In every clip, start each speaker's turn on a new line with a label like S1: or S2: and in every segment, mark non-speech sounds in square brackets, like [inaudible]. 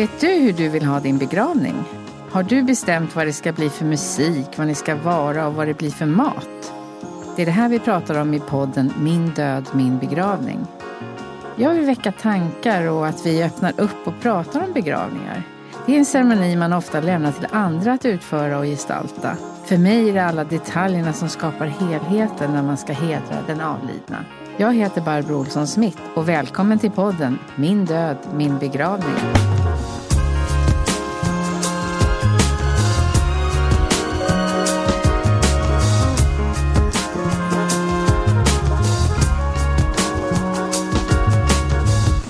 S1: Vet du hur du vill ha din begravning? Har du bestämt vad det ska bli för musik, vad ni ska vara och vad det blir för mat? Det är det här vi pratar om i podden Min död, min begravning. Jag vill väcka tankar och att vi öppnar upp och pratar om begravningar. Det är en ceremoni man ofta lämnar till andra att utföra och gestalta. För mig är det alla detaljerna som skapar helheten när man ska hedra den avlidna. Jag heter Barbro Olsson Smith och välkommen till podden Min död, min begravning.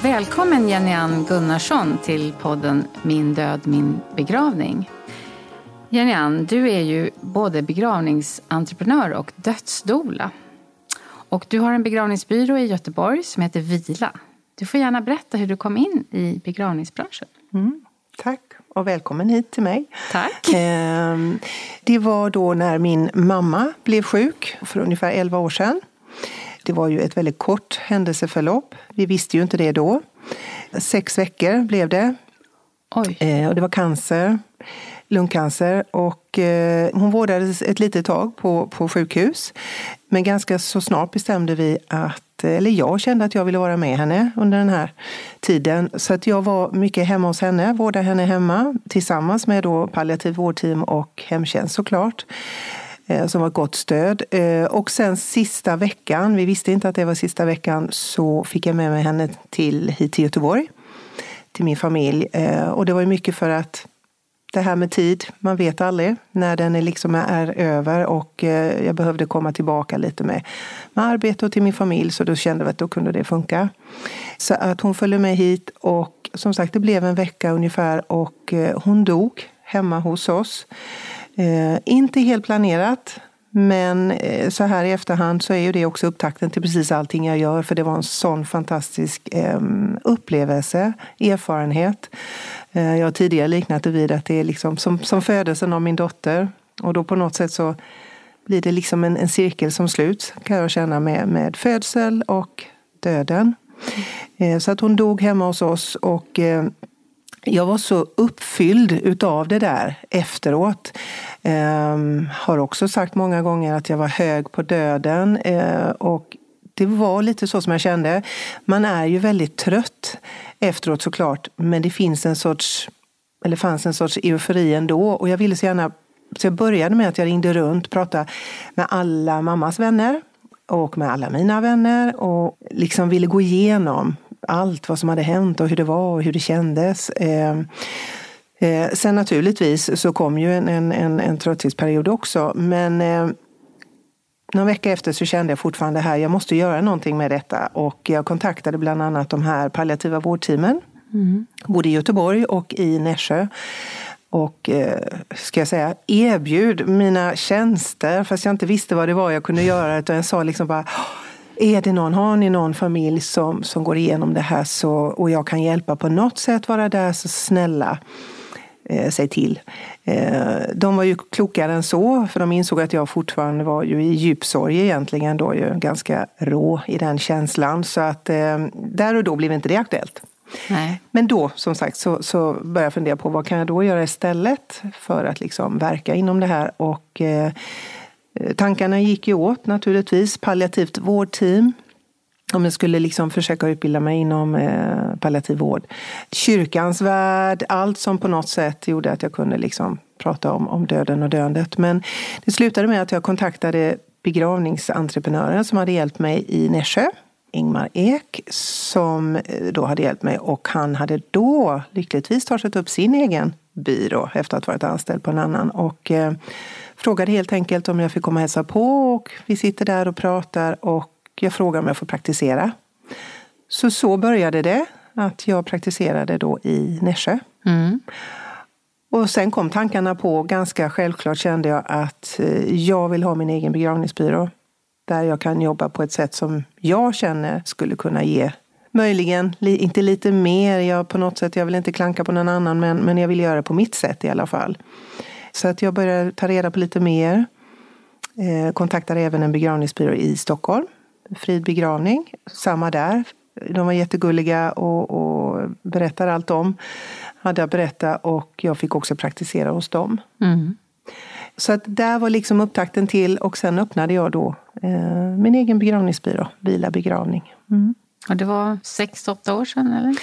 S1: Välkommen Jenny Ann Gunnarsson till podden Min död, min begravning. Jenny Ann, du är ju både begravningsentreprenör och dödsdola. Och du har en begravningsbyrå i Göteborg som heter Vila. Du får gärna berätta hur du kom in i begravningsbranschen.
S2: Mm, tack och välkommen hit till mig.
S1: Tack.
S2: Ehm, det var då när min mamma blev sjuk för ungefär 11 år sedan. Det var ju ett väldigt kort händelseförlopp. Vi visste ju inte det då. Sex veckor blev det.
S1: Oj.
S2: Eh, och det var cancer, lungcancer. Och eh, hon vårdades ett litet tag på, på sjukhus. Men ganska så snart bestämde vi att, eller jag kände att jag ville vara med henne under den här tiden. Så att jag var mycket hemma hos henne, vårdade henne hemma tillsammans med då palliativ vårdteam och hemtjänst såklart eh, som var ett gott stöd. Eh, och sen sista veckan, vi visste inte att det var sista veckan, så fick jag med mig henne till, hit till Göteborg, till min familj. Eh, och det var ju mycket för att det här med tid, man vet aldrig när den är, liksom är över och eh, jag behövde komma tillbaka lite med, med arbete och till min familj så då kände vi att då kunde det funka. Så att hon följde med hit och som sagt det blev en vecka ungefär och eh, hon dog hemma hos oss. Eh, inte helt planerat, men eh, så här i efterhand så är ju det också upptakten till precis allting jag gör för det var en sån fantastisk eh, upplevelse, erfarenhet. Eh, jag har tidigare liknat det vid att det är liksom som, som födelsen av min dotter och då på något sätt så blir det liksom en, en cirkel som sluts kan jag känna med, med födsel och döden. Eh, så att hon dog hemma hos oss och eh, jag var så uppfylld utav det där efteråt. Um, har också sagt många gånger att jag var hög på döden. Och det var lite så som jag kände. Man är ju väldigt trött efteråt såklart. Men det finns en sorts, eller fanns en sorts eufori ändå. Och jag ville så gärna, så jag började med att jag ringde runt, pratade med alla mammas vänner och med alla mina vänner och liksom ville gå igenom allt vad som hade hänt och hur det var och hur det kändes. Eh, eh, sen naturligtvis så kom ju en, en, en, en trötthetsperiod också. Men eh, någon vecka efter så kände jag fortfarande här, jag måste göra någonting med detta. Och jag kontaktade bland annat de här palliativa vårdteamen. Mm. Både i Göteborg och i Nässjö. Och eh, ska jag säga, erbjud mina tjänster fast jag inte visste vad det var jag kunde göra. Utan jag sa liksom bara är det någon, har ni någon familj som, som går igenom det här så, och jag kan hjälpa på något sätt, vara där, så snälla eh, säg till. Eh, de var ju klokare än så, för de insåg att jag fortfarande var ju i djup sorg egentligen, då ju ganska rå i den känslan. Så att eh, där och då blev inte det aktuellt.
S1: Nej.
S2: Men då, som sagt, så, så började jag fundera på vad kan jag då göra istället för att liksom verka inom det här. Och eh, Eh, tankarna gick ju åt naturligtvis. Palliativt vårdteam. Om jag skulle liksom försöka utbilda mig inom eh, palliativ vård. Kyrkans värld, allt som på något sätt gjorde att jag kunde liksom prata om, om döden och döendet. Men det slutade med att jag kontaktade begravningsentreprenören som hade hjälpt mig i Nässjö. Ingmar Ek som eh, då hade hjälpt mig och han hade då lyckligtvis startat upp sin egen byrå efter att ha varit anställd på en annan. Och eh, frågade helt enkelt om jag fick komma och hälsa på och vi sitter där och pratar och jag frågar om jag får praktisera. Så så började det, att jag praktiserade då i Nässjö. Mm. Och sen kom tankarna på, ganska självklart kände jag att eh, jag vill ha min egen begravningsbyrå. Där jag kan jobba på ett sätt som jag känner skulle kunna ge Möjligen, inte lite mer, jag, på något sätt, jag vill inte klanka på någon annan men, men jag vill göra det på mitt sätt i alla fall. Så att jag började ta reda på lite mer. Eh, kontaktade även en begravningsbyrå i Stockholm, Frid begravning. Samma där. De var jättegulliga och, och berättade allt om. Hade jag berättat och jag fick också praktisera hos dem. Mm. Så att där var liksom upptakten till och sen öppnade jag då eh, min egen begravningsbyrå, Vila begravning. Mm.
S1: Och det var sex, åtta år sedan eller?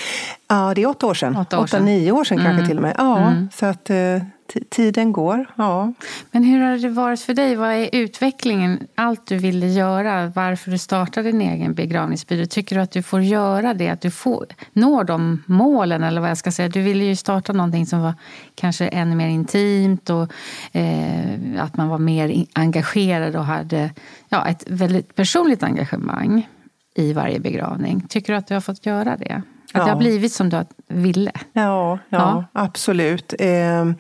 S2: Ja, det är åtta år sedan. Åtta, år åtta nio år sedan mm. kanske till och med. Ja, mm. så att eh, tiden går. Ja.
S1: Men hur har det varit för dig? Vad är utvecklingen? Allt du ville göra, varför du startade din egen begravningsbyrå. Tycker du att du får göra det? Att du får, når de målen? Eller vad jag ska säga. Du ville ju starta någonting som var kanske ännu mer intimt och eh, att man var mer engagerad och hade ja, ett väldigt personligt engagemang i varje begravning. Tycker du att du har fått göra det? Att ja. det har blivit som du ville?
S2: Ja, ja, ja. absolut. Eh,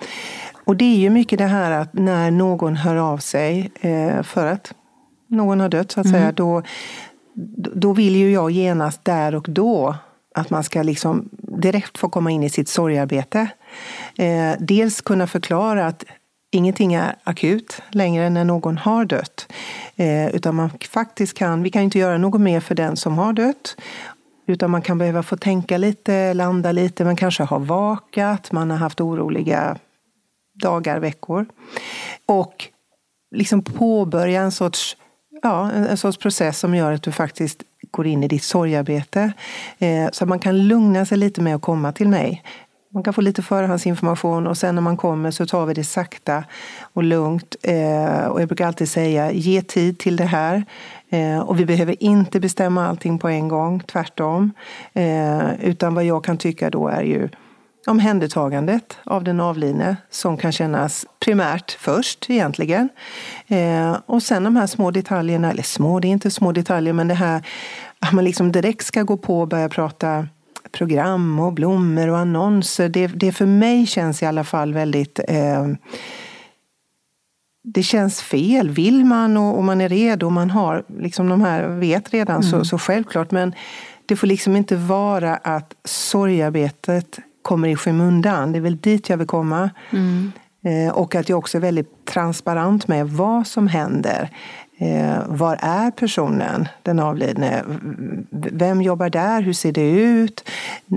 S2: och det är ju mycket det här att när någon hör av sig eh, för att någon har dött så att mm. säga, då, då vill ju jag genast där och då att man ska liksom direkt få komma in i sitt sorgarbete. Eh, dels kunna förklara att ingenting är akut längre när någon har dött. Eh, utan man faktiskt kan, vi kan inte göra något mer för den som har dött. Utan man kan behöva få tänka lite, landa lite, man kanske har vakat, man har haft oroliga dagar, veckor. Och liksom påbörja en sorts, ja, en sorts process som gör att du faktiskt går in i ditt sorgarbete. Eh, så att man kan lugna sig lite med att komma till mig. Man kan få lite förhandsinformation och sen när man kommer så tar vi det sakta och lugnt. Eh, och jag brukar alltid säga, ge tid till det här. Eh, och vi behöver inte bestämma allting på en gång, tvärtom. Eh, utan vad jag kan tycka då är ju omhändertagandet av den avlidne som kan kännas primärt först egentligen. Eh, och sen de här små detaljerna, eller små, det är inte små detaljer, men det här att man liksom direkt ska gå på och börja prata program och blommor och annonser. Det, det för mig känns i alla fall väldigt eh, det känns fel. Vill man och, och, man är redo och man har, liksom de här vet redan mm. så, så självklart. Men det får liksom inte vara att sorgarbetet kommer i skymundan. Det är väl dit jag vill komma. Mm. Eh, och att jag också är väldigt transparent med vad som händer. Eh, var är personen, den avlidne? Vem jobbar där? Hur ser det ut?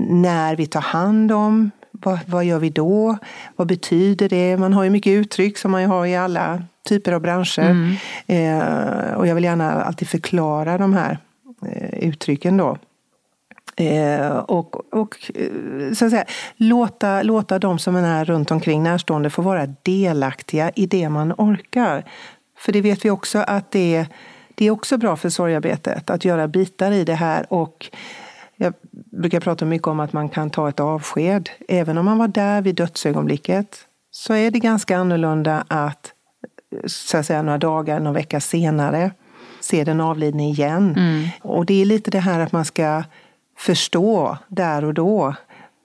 S2: När vi tar hand om, vad, vad gör vi då? Vad betyder det? Man har ju mycket uttryck som man har i alla typer av branscher. Mm. Eh, och jag vill gärna alltid förklara de här eh, uttrycken då. Eh, och och eh, så att säga, låta, låta de som är runt omkring närstående få vara delaktiga i det man orkar. För det vet vi också att det, det är också bra för sorgarbetet att göra bitar i det här. Och jag brukar prata mycket om att man kan ta ett avsked. Även om man var där vid dödsögonblicket så är det ganska annorlunda att, så att säga, några dagar, någon vecka senare se den avlidne igen. Mm. Och det är lite det här att man ska förstå där och då.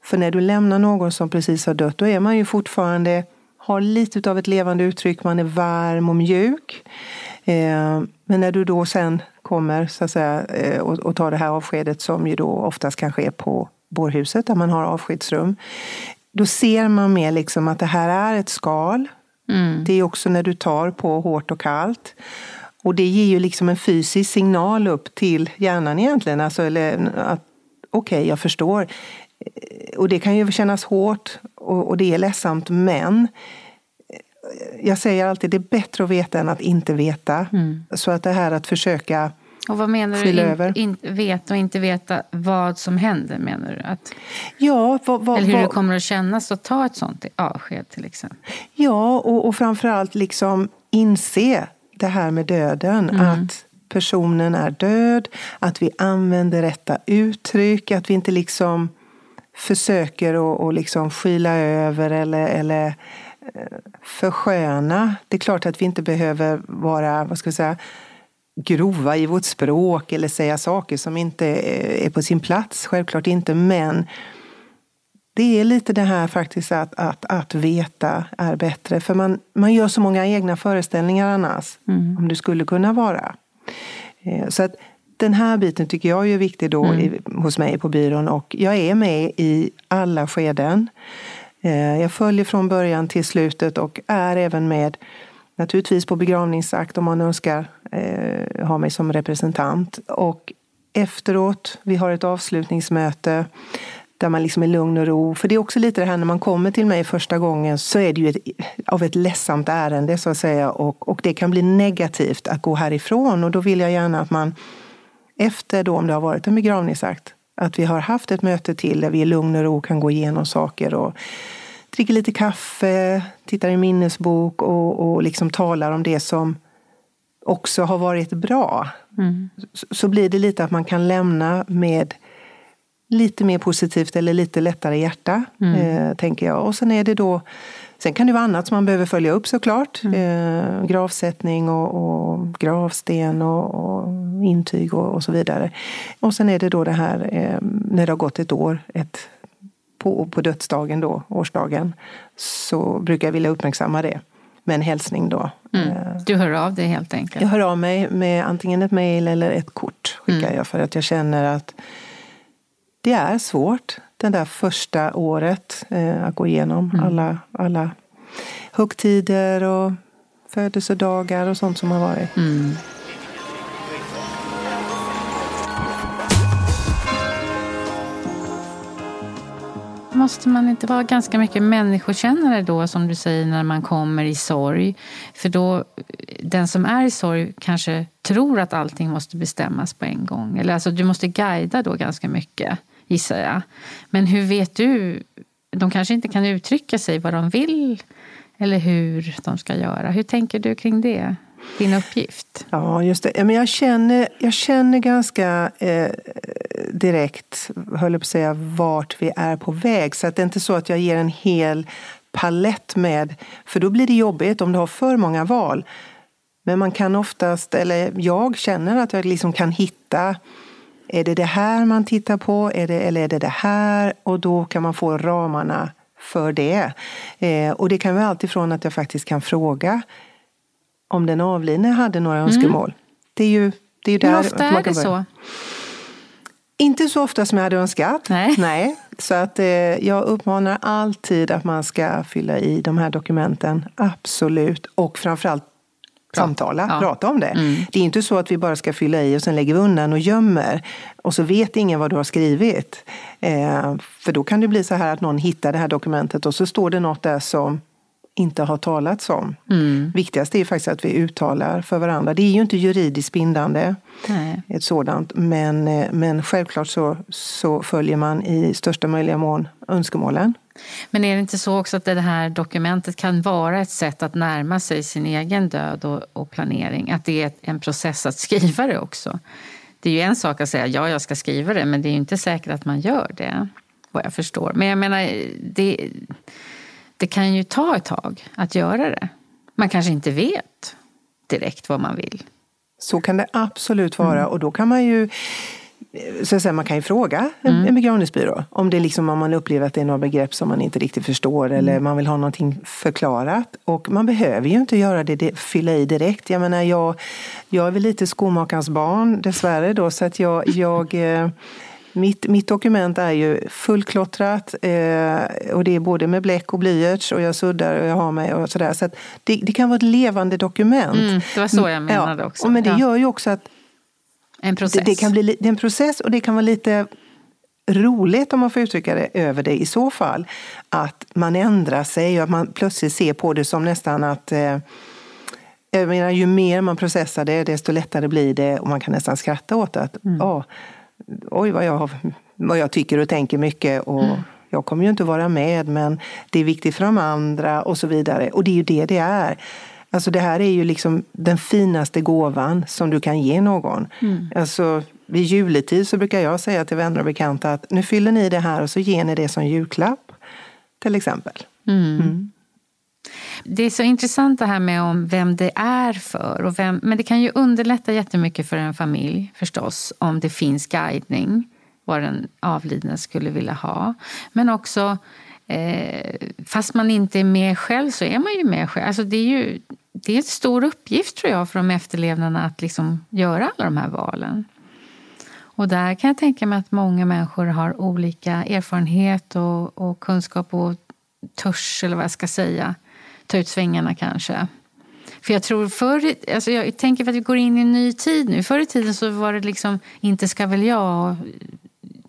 S2: För när du lämnar någon som precis har dött, då är man ju fortfarande har lite av ett levande uttryck, man är varm och mjuk. Eh, men när du då sen kommer så att säga, eh, och, tar det här avskedet som ju då oftast kan ske på bårhuset där man har avskedsrum. Då ser man mer liksom att det här är ett skal. Mm. Det är också när du tar på hårt och kallt. Och det ger ju liksom en fysisk signal upp till hjärnan egentligen. Alltså, eller att okej, okay, jag förstår. Och det kan ju kännas hårt och, och det är ledsamt, men jag säger alltid det är bättre att veta än att inte veta. Mm. Så att det här att försöka
S1: och vad menar du? In, över. In, veta och inte veta vad som händer menar du? Att,
S2: ja,
S1: vad, vad, eller hur vad, det kommer att kännas att ta ett sånt avsked till exempel?
S2: Ja, och, och framförallt liksom inse det här med döden. Mm. Att personen är död, att vi använder rätta uttryck, att vi inte liksom försöker att liksom skyla över eller, eller eh, försköna. Det är klart att vi inte behöver vara, vad ska jag säga, grova i vårt språk eller säga saker som inte är på sin plats. Självklart inte, men det är lite det här faktiskt att, att, att veta är bättre. För man, man gör så många egna föreställningar annars, mm. om det skulle kunna vara. Eh, så att den här biten tycker jag är viktig då mm. i, hos mig på byrån och jag är med i alla skeden. Eh, jag följer från början till slutet och är även med naturligtvis på begravningsakt om man önskar eh, ha mig som representant. Och efteråt, vi har ett avslutningsmöte där man liksom är lugn och ro. För det är också lite det här när man kommer till mig första gången så är det ju ett, av ett ledsamt ärende så att säga och, och det kan bli negativt att gå härifrån och då vill jag gärna att man efter då om det har varit en begravningsakt att vi har haft ett möte till där vi i lugn och ro kan gå igenom saker och dricker lite kaffe, tittar i minnesbok och, och liksom talar om det som också har varit bra. Mm. Så, så blir det lite att man kan lämna med lite mer positivt eller lite lättare hjärta, mm. eh, tänker jag. Och sen är det då Sen kan det vara annat som man behöver följa upp såklart. Mm. Eh, gravsättning och, och gravsten och, och intyg och, och, så vidare. Och sen är det då det här eh, när det har gått ett år, ett, på, på dödsdagen då, årsdagen, så brukar jag vilja uppmärksamma det med en hälsning då.
S1: Mm. Eh, du hör av dig helt enkelt?
S2: Jag hör av mig med antingen ett mejl eller ett kort skickar mm. jag för att jag känner att det är svårt det där första året eh, att gå igenom mm. alla, alla högtider och födelsedagar och sånt som har varit. Mm.
S1: Måste man inte vara ganska mycket människokännare då, som du säger, när man kommer i sorg? För då, den som är i sorg kanske tror att allting måste bestämmas på en gång. Eller alltså, du måste guida då ganska mycket gissar jag. Men hur vet du? De kanske inte kan uttrycka sig vad de vill eller hur de ska göra. Hur tänker du kring det? Din uppgift?
S2: Ja, just det. Men jag, känner, jag känner ganska eh, direkt, höll jag på att säga, vart vi är på väg. Så att det är inte så att jag ger en hel palett med, för då blir det jobbigt om du har för många val. Men man kan oftast, eller jag känner att jag liksom kan hitta är det det här man tittar på är det, eller är det det här? Och då kan man få ramarna för det. Eh, och det kan vara alltifrån att jag faktiskt kan fråga om den avlidne hade några mm. önskemål. Det är ju, det är ju där
S1: Hur ofta är det så?
S2: Inte så ofta som jag hade önskat.
S1: Nej.
S2: Nej. Så att, eh, jag uppmanar alltid att man ska fylla i de här dokumenten. Absolut. Och framförallt samtala, ja. prata om det. Mm. Det är inte så att vi bara ska fylla i och sen lägger vi undan och gömmer. Och så vet ingen vad du har skrivit. Eh, för då kan det bli så här att någon hittar det här dokumentet och så står det något där som inte har talats om. Mm. Viktigast är faktiskt att vi uttalar för varandra. Det är ju inte juridiskt bindande, Nej. ett sådant. Men, eh, men självklart så, så följer man i största möjliga mån önskemålen.
S1: Men är det inte så också att det här dokumentet kan vara ett sätt att närma sig sin egen död och, och planering? Att det är en process att skriva det också? Det är ju en sak att säga ja, jag ska skriva det, men det är ju inte säkert att man gör det, vad jag förstår. Men jag menar, det, det kan ju ta ett tag att göra det. Man kanske inte vet direkt vad man vill.
S2: Så kan det absolut vara mm. och då kan man ju så att säga, man kan ju fråga mm. en begravningsbyrå om, det liksom, om man upplever att det är några begrepp som man inte riktigt förstår eller mm. man vill ha någonting förklarat. Och man behöver ju inte göra det, det fylla i direkt. Jag menar, jag, jag är väl lite skomakarens barn dessvärre då så att jag, jag eh, mitt, mitt dokument är ju fullklottrat eh, och det är både med bläck och blyerts och jag suddar och jag har mig och sådär. Så, det, det, kan vara ett levande dokument. Mm,
S1: det var så jag menade ja, också.
S2: Men det gör ju också att
S1: en process.
S2: Det, det, kan bli, det är en process och det kan vara lite roligt om man får uttrycka det över det i så fall. Att man ändrar sig och att man plötsligt ser på det som nästan att eh, jag menar, ju mer man processar det, desto lättare blir det och man kan nästan skratta åt att mm. oh, oj vad jag, vad jag tycker och tänker mycket och mm. jag kommer ju inte vara med men det är viktigt för de andra och så vidare. Och det är ju det det är. Alltså det här är ju liksom den finaste gåvan som du kan ge någon. Mm. Alltså, vid juletid så brukar jag säga till vänner och bekanta att nu fyller ni det här och så ger ni det som julklapp. Till exempel. Mm. Mm.
S1: Det är så intressant det här med om vem det är för. Och vem, men det kan ju underlätta jättemycket för en familj förstås om det finns guidning vad den avlidne skulle vilja ha. Men också, eh, fast man inte är med själv så är man ju med själv. Alltså det är ju det är en stor uppgift tror jag för de efterlevnarna att liksom göra alla de här valen. Och där kan jag tänka mig att många människor har olika erfarenhet och, och kunskap och törs, eller vad jag ska säga, ta ut svängarna kanske. För jag tror förr, alltså jag tänker för att vi går in i en ny tid nu. Förr i tiden så var det liksom, inte ska väl jag,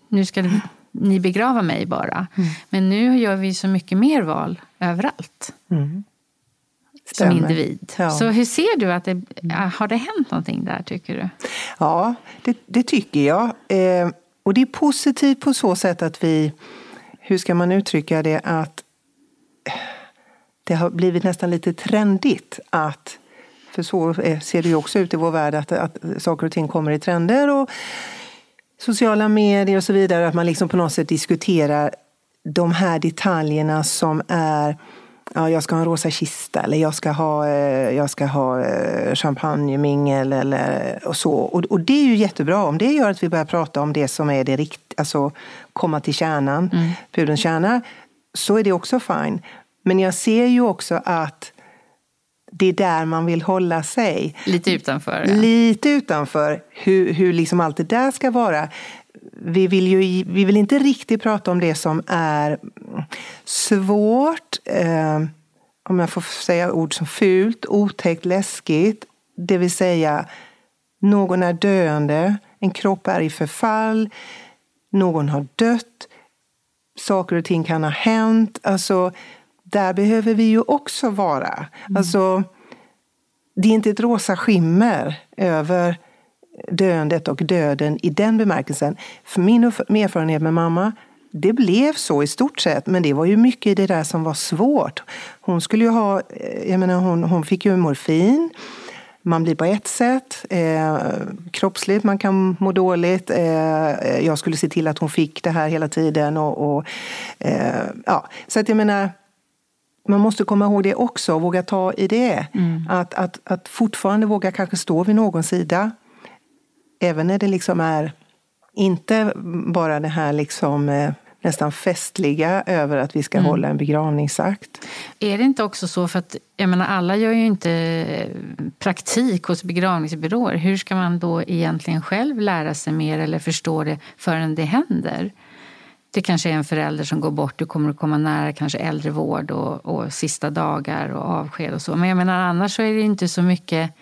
S1: nu ska ni begrava mig bara. Mm. Men nu gör vi så mycket mer val överallt. Mm. Som individ. Ja. Så hur ser du att det, har det hänt någonting där tycker du?
S2: Ja, det, det tycker jag. Eh, och det är positivt på så sätt att vi, hur ska man uttrycka det, att det har blivit nästan lite trendigt att, för så ser det ju också ut i vår värld, att, att saker och ting kommer i trender och sociala medier och så vidare, att man liksom på något sätt diskuterar de här detaljerna som är ja, jag ska ha en rosa kista eller jag ska ha, eh, jag ska ha eh, champagnemingel eller och så. Och, och, det är ju jättebra om det gör att vi börjar prata om det som är det riktiga, alltså komma till kärnan, mm. pudelns kärna, så är det också fine. Men jag ser ju också att det är där man vill hålla sig.
S1: Lite utanför. Ja.
S2: Lite utanför hur, hur liksom allt det där ska vara. Vi vill ju vi vill inte riktigt prata om det som är svårt, eh, om jag får säga ord som fult, otäckt, läskigt. Det vill säga, någon är döende, en kropp är i förfall, någon har dött, saker och ting kan ha hänt. Alltså, där behöver vi ju också vara. Mm. Alltså, det är inte ett rosa skimmer över döendet och döden i den bemärkelsen. För min erfarenhet med mamma, det blev så i stort sett, men det var ju mycket i det där som var svårt. Hon skulle ju ha, eh, jag menar hon, hon fick ju morfin, man blir på ett sätt, eh, kroppsligt, man kan må dåligt. Eh, jag skulle se till att hon fick det här hela tiden. Och, och eh, ja. Så att jag menar, man måste komma ihåg det också och våga ta i det. Mm. Att, att, att fortfarande våga kanske stå vid någon sida. Även när det liksom är inte bara det här liksom eh, nästan festliga över att vi ska mm. hålla en begravningsakt.
S1: Är det inte också så, för att jag menar alla gör ju inte praktik hos begravningsbyråer. Hur ska man då egentligen själv lära sig mer eller förstå det förrän det händer? Det kanske är en förälder som går bort, du kommer att komma nära kanske äldrevård och, och sista dagar och avsked och så. Men jag menar annars så är det inte så mycket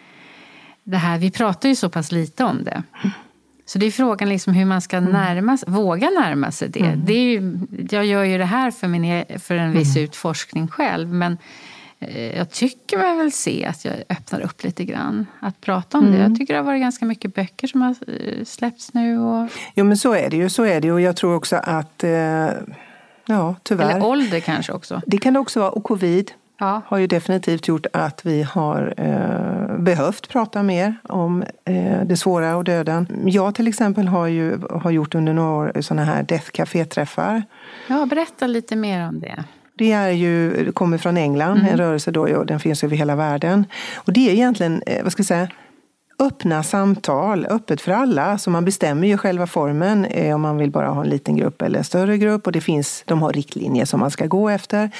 S1: det här, vi pratar ju så pass lite om det. Så det är frågan liksom hur man ska mm. närma, våga närma sig det. Mm. det är ju, jag gör ju det här för, min, e- för en viss mm. utforskning själv. Men eh, jag tycker mig väl se att jag öppnar upp lite grann. Att prata om mm. det. Jag tycker det har varit ganska mycket böcker som har eh, släppts nu. Och...
S2: Jo men så är det ju. Så är det. Och jag tror också att, eh, ja tyvärr.
S1: Eller ålder kanske också.
S2: Det kan det också vara. Och covid ja. har ju definitivt gjort att vi har eh, behövt prata mer om eh, det svåra och döden. Jag till exempel har ju har gjort under några år sådana här Death Café-träffar.
S1: Ja, berätta lite mer om det.
S2: Det är ju, kommer från England, mm. en rörelse då, och den finns över hela världen. Och det är egentligen, eh, vad ska jag säga, öppna samtal, öppet för alla. Så man bestämmer ju själva formen eh, om man vill bara ha en liten grupp eller en större grupp. Och det finns, de har riktlinjer som man ska gå efter.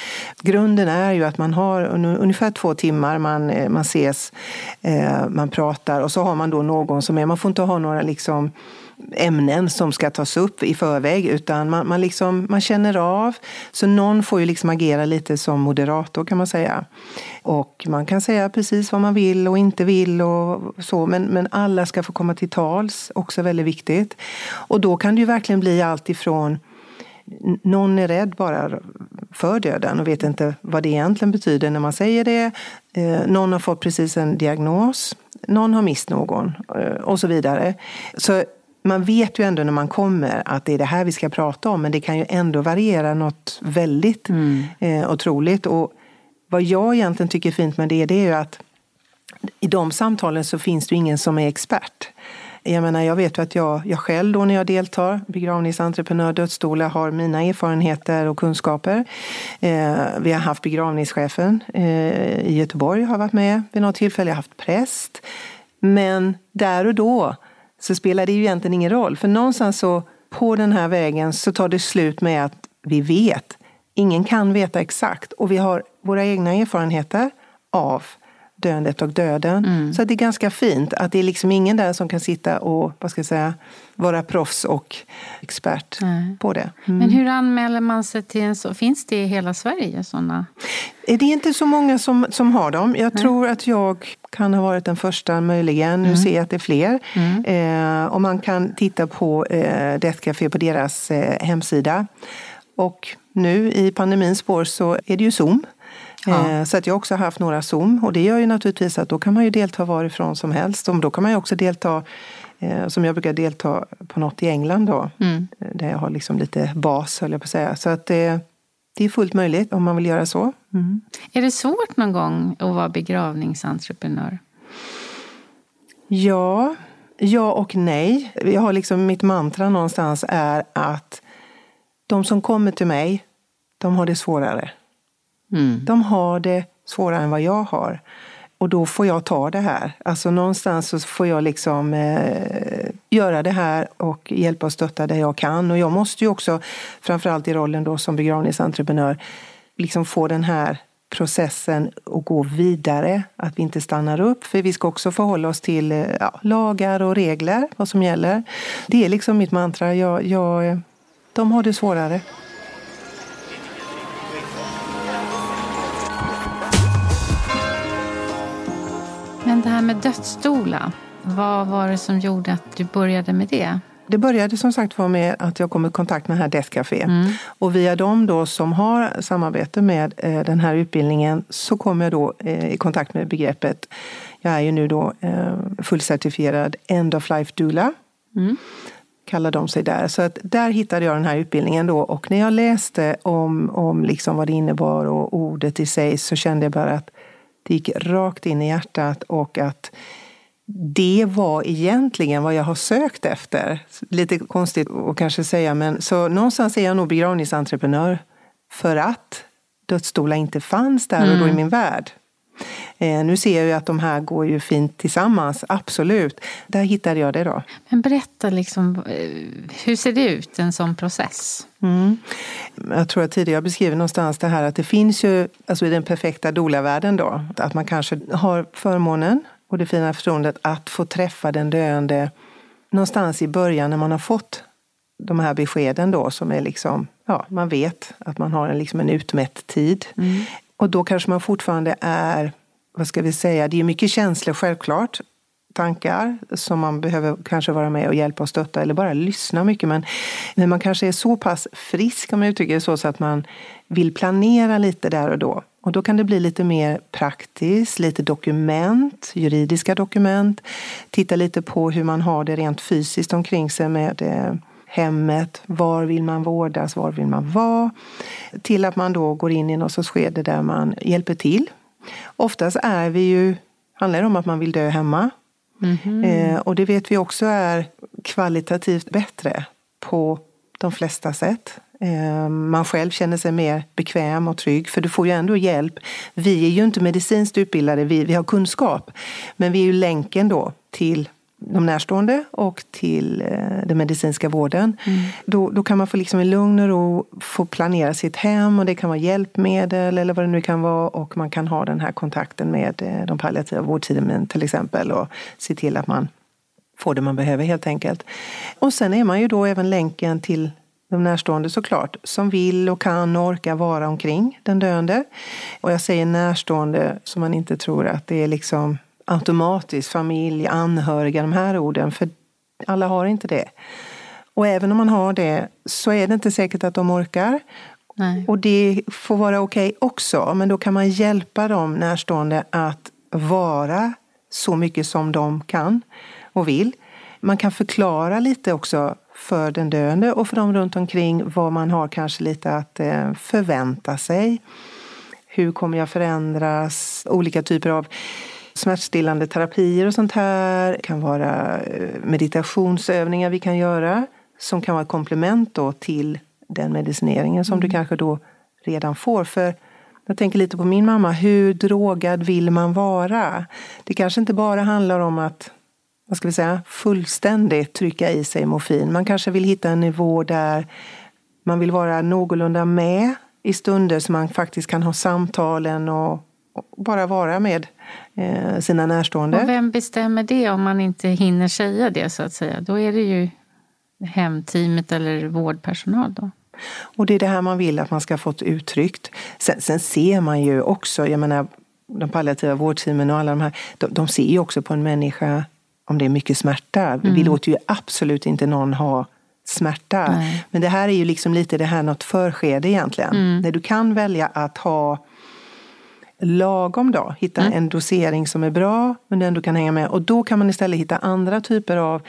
S2: Grunden är ju att man har ungefär två timmar, man, eh, man ses, eh, man pratar och så har man då någon som är, man får inte ha några liksom ämnen som ska tas upp i förväg utan man, man, liksom, man känner av. Så någon får ju liksom agera lite som moderator kan man säga. Och man kan säga precis vad man vill och inte vill och så men, men alla ska få komma till tals, också väldigt viktigt. Och då kan det ju verkligen bli allt ifrån någon är rädd bara för döden och vet inte vad det egentligen betyder när man säger det. Eh, någon har fått precis en diagnos. Någon har mist någon eh, och så vidare. Så man vet ju ändå när man kommer att det är det här vi ska prata om men det kan ju ändå variera något väldigt mm. eh, otroligt. Och vad jag egentligen tycker är fint med det, det är ju att i de samtalen så finns det ingen som är expert. Jag menar, jag vet ju att jag, jag själv då när jag deltar, begravningsentreprenör, dödsstolar, har mina erfarenheter och kunskaper. Eh, vi har haft begravningschefen eh, i Göteborg, har varit med vid något tillfälle. Jag har haft präst. Men där och då så spelar det ju egentligen ingen roll. För någonstans så på den här vägen så tar det slut med att vi vet. Ingen kan veta exakt och vi har våra egna erfarenheter av döendet och döden. Mm. Så det är ganska fint att det är liksom ingen där som kan sitta och vad ska jag säga, vara proffs och expert Nej. på det.
S1: Mm. Men hur anmäler man sig till en så? Finns det i hela Sverige sådana?
S2: Det är inte så många som, som har dem. Jag Nej. tror att jag kan ha varit den första möjligen. Nu mm. ser jag att det är fler. Mm. Eh, och man kan titta på eh, Death Café på deras eh, hemsida. Och nu i pandemins spår så är det ju Zoom. Ja. Eh, så att jag också har haft några Zoom och det gör ju naturligtvis att då kan man ju delta varifrån som helst. Och då kan man ju också delta, eh, som jag brukar delta på något i England då. Mm. Eh, där jag har liksom lite bas höll jag på att säga. Så att det, det är fullt möjligt om man vill göra så. Mm.
S1: Är det svårt någon gång att vara begravningsentreprenör?
S2: Ja, ja och nej. Jag har liksom mitt mantra någonstans är att de som kommer till mig, de har det svårare. Mm. De har det svårare än vad jag har. Och då får jag ta det här. Alltså någonstans så får jag liksom eh, göra det här och hjälpa och stötta det jag kan. Och jag måste ju också, framförallt i rollen då som begravningsentreprenör, liksom få den här processen att gå vidare. Att vi inte stannar upp. För vi ska också förhålla oss till eh, ja, lagar och regler, vad som gäller. Det är liksom mitt mantra. Jag, jag, de har det svårare.
S1: Men det här med dödsstolar, vad var det som gjorde att du började med det?
S2: Det började som sagt var med att jag kom i kontakt med det här Death Café. Mm. Och via dem då som har samarbete med eh, den här utbildningen så kom jag då eh, i kontakt med begreppet. Jag är ju nu då eh, fullcertifierad End of Life Doula. Mm. Kallar de sig där. Så att där hittade jag den här utbildningen då och när jag läste om, om liksom vad det innebar och ordet i sig så kände jag bara att det gick rakt in i hjärtat och att det var egentligen vad jag har sökt efter. Lite konstigt att kanske säga, men så någonstans är jag nog begravningsentreprenör för att dödsstolar inte fanns där och då i mm. min värld. Eh, nu ser jag ju att de här går ju fint tillsammans, absolut. Där hittade jag det då.
S1: Men berätta, liksom, eh, hur ser det ut, en sån process?
S2: Mm. Jag tror att tidigare beskrivit någonstans det här att det finns ju, alltså i den perfekta doula-världen då, att man kanske har förmånen och det fina förtroendet att få träffa den döende någonstans i början när man har fått de här beskeden då som är liksom, ja, man vet att man har en, liksom en utmätt tid. Mm. Och då kanske man fortfarande är, vad ska vi säga, det är mycket känslor självklart, tankar som man behöver kanske vara med och hjälpa och stötta eller bara lyssna mycket. Men, men man kanske är så pass frisk, om jag uttrycker det så, så att man vill planera lite där och då. Och då kan det bli lite mer praktiskt, lite dokument, juridiska dokument. Titta lite på hur man har det rent fysiskt omkring sig med eh, hemmet, var vill man vårdas, var vill man vara? Till att man då går in i något sorts skede där man hjälper till. Oftast är vi ju, handlar det om att man vill dö hemma. Mm -hmm. eh, och det vet vi också är kvalitativt bättre på de flesta sätt. Eh, man själv känner sig mer bekväm och trygg, för du får ju ändå hjälp. Vi är ju inte medicinskt utbildade, vi, vi har kunskap. Men vi är ju länken då till de närstående och till eh, den medicinska vården. Mm. Då, då kan man få liksom i lugn och ro få planera sitt hem och det kan vara hjälpmedel eller vad det nu kan vara och man kan ha den här kontakten med eh, de palliativa vårdteamen till exempel och se till att man får det man behöver helt enkelt. Och sen är man ju då även länken till de närstående såklart, som vill och kan och orkar vara omkring den döende. Och jag säger närstående så man inte tror att det är liksom automatiskt familj, anhöriga, de här orden. För alla har inte det. Och även om man har det så är det inte säkert att de orkar. Nej. Och det får vara okej okay också. Men då kan man hjälpa de närstående att vara så mycket som de kan och vill. Man kan förklara lite också för den döende och för dem runt omkring vad man har kanske lite att eh, förvänta sig. Hur kommer jag förändras? Olika typer av smärtstillande terapier och sånt här. Det kan vara eh, meditationsövningar vi kan göra som kan vara ett komplement då till den medicineringen som mm. du kanske då redan får. För jag tänker lite på min mamma, hur drogad vill man vara? Det kanske inte bara handlar om att vad ska vi säga, fullständigt trycka i sig morfin. Man kanske vill hitta en nivå där man vill vara någorlunda med i stunder så man faktiskt kan ha samtalen och, bara vara med eh, sina närstående.
S1: Och vem bestämmer det om man inte hinner säga det så att säga? Då är det ju hemteamet eller vårdpersonal då?
S2: Och det är det här man vill att man ska få uttryckt. Sen, sen ser man ju också, jag menar de palliativa vårdteamen och alla de här, de, de ser ju också på en människa om det är mycket smärta. Mm. Vi låter ju absolut inte någon ha smärta. Nej. Men det här är ju liksom lite det här något förskede egentligen. Mm. När du kan välja att ha lagom då, hitta mm. en dosering som är bra men du ändå kan hänga med. Och då kan man istället hitta andra typer av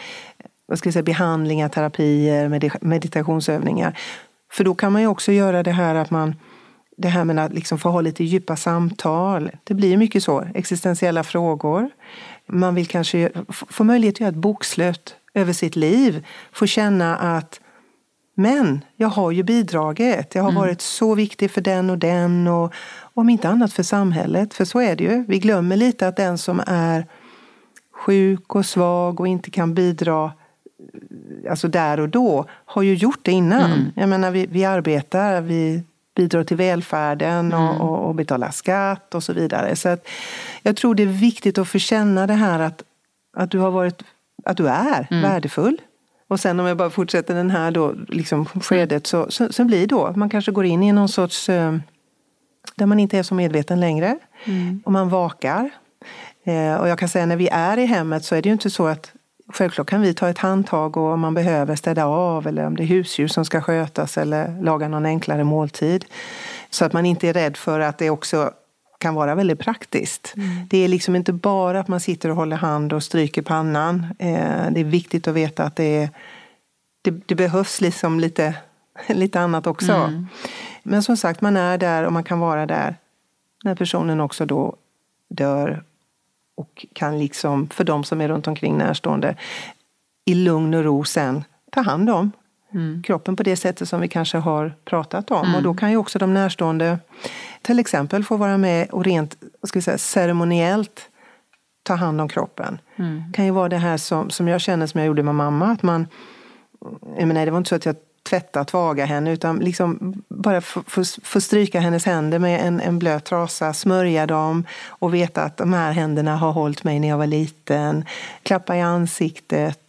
S2: vad ska jag säga, behandlingar, terapier, meditationsövningar. För då kan man ju också göra det här att man det här med att liksom få ha lite djupa samtal. Det blir mycket så. Existentiella frågor. Man vill kanske få möjlighet att göra ett bokslut över sitt liv. Få känna att men jag har ju bidragit. Jag har mm. varit så viktig för den och den och om inte annat för samhället. För så är det ju. Vi glömmer lite att den som är sjuk och svag och inte kan bidra alltså där och då har ju gjort det innan. Mm. Jag menar, vi, vi arbetar, vi bidrar till välfärden och, mm. och, och betalar skatt och så vidare. Så att jag tror det är viktigt att få känna det här att, att du har varit, att du är mm. värdefull. Och sen om jag bara fortsätter den här då, liksom skedet så, så, så blir då man kanske går in i någon sorts eh, där man inte är så medveten längre. Mm. Och man vakar. Eh, och jag kan säga när vi är i hemmet så är det ju inte så att Självklart kan vi ta ett handtag och om man behöver städa av eller om det är husdjur som ska skötas eller laga någon enklare måltid. Så att man inte är rädd för att det också kan vara väldigt praktiskt. Mm. Det är liksom inte bara att man sitter och håller hand och stryker pannan. Eh, det är viktigt att veta att det, är, det, det behövs liksom lite, [laughs] lite annat också. Mm. Men som sagt, man är där och man kan vara där när personen också då dör och kan liksom, för de som är runt omkring närstående, i lugn och ro sen ta hand om mm. kroppen på det sättet som vi kanske har pratat om. Mm. Och då kan ju också de närstående till exempel få vara med och rent vad ska vi säga, ceremoniellt ta hand om kroppen. Mm. Det kan ju vara det här som, som jag känner som jag gjorde med mamma. Att man, jag menar, det var inte så att jag tvätta, tvaga henne utan liksom bara få stryka hennes händer med en, en blöt trasa, smörja dem och veta att de här händerna har hållit mig när jag var liten. Klappa i ansiktet,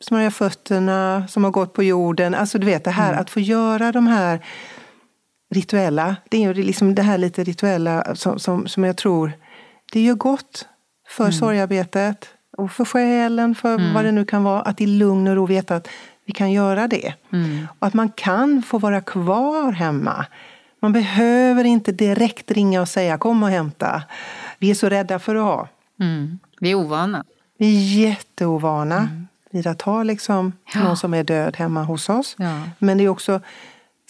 S2: smörja fötterna som har gått på jorden. Alltså du vet det här mm. att få göra de här rituella, det är ju liksom det här lite rituella som, som, som jag tror, det gör gott för mm. sorgarbetet och för själen, för mm. vad det nu kan vara. Att i lugn och ro veta att vi kan göra det. Mm. Och att man kan få vara kvar hemma. Man behöver inte direkt ringa och säga kom och hämta. Vi är så rädda för att ha.
S1: Mm. Vi är ovana.
S2: Vi är jätteovana mm. vid att ha liksom ja. någon som är död hemma hos oss. Ja. Men det är också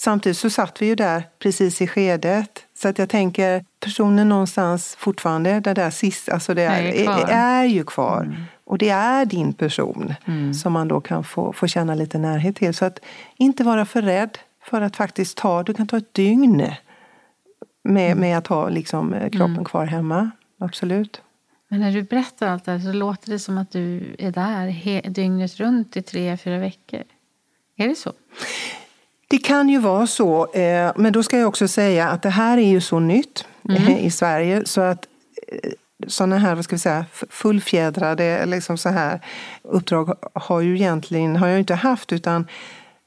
S2: Samtidigt så satt vi ju där precis i skedet. Så att jag tänker personen någonstans fortfarande, det där sista, alltså det är, är, är, ju kvar. Mm. Och det är din person mm. som man då kan få, få känna lite närhet till. Så att inte vara för rädd för att faktiskt ta, du kan ta ett dygn med, mm. med att ha liksom eh, kroppen mm. kvar hemma. Absolut.
S1: Men när du berättar allt det här så låter det som att du är där he, dygnet runt i tre, fyra veckor. Är det så?
S2: Det kan ju vara så, eh, men då ska jag också säga att det här är ju så nytt mm. i Sverige så att sådana här, vad ska vi säga, fullfjädrade liksom så här, uppdrag har ju egentligen, har jag inte haft utan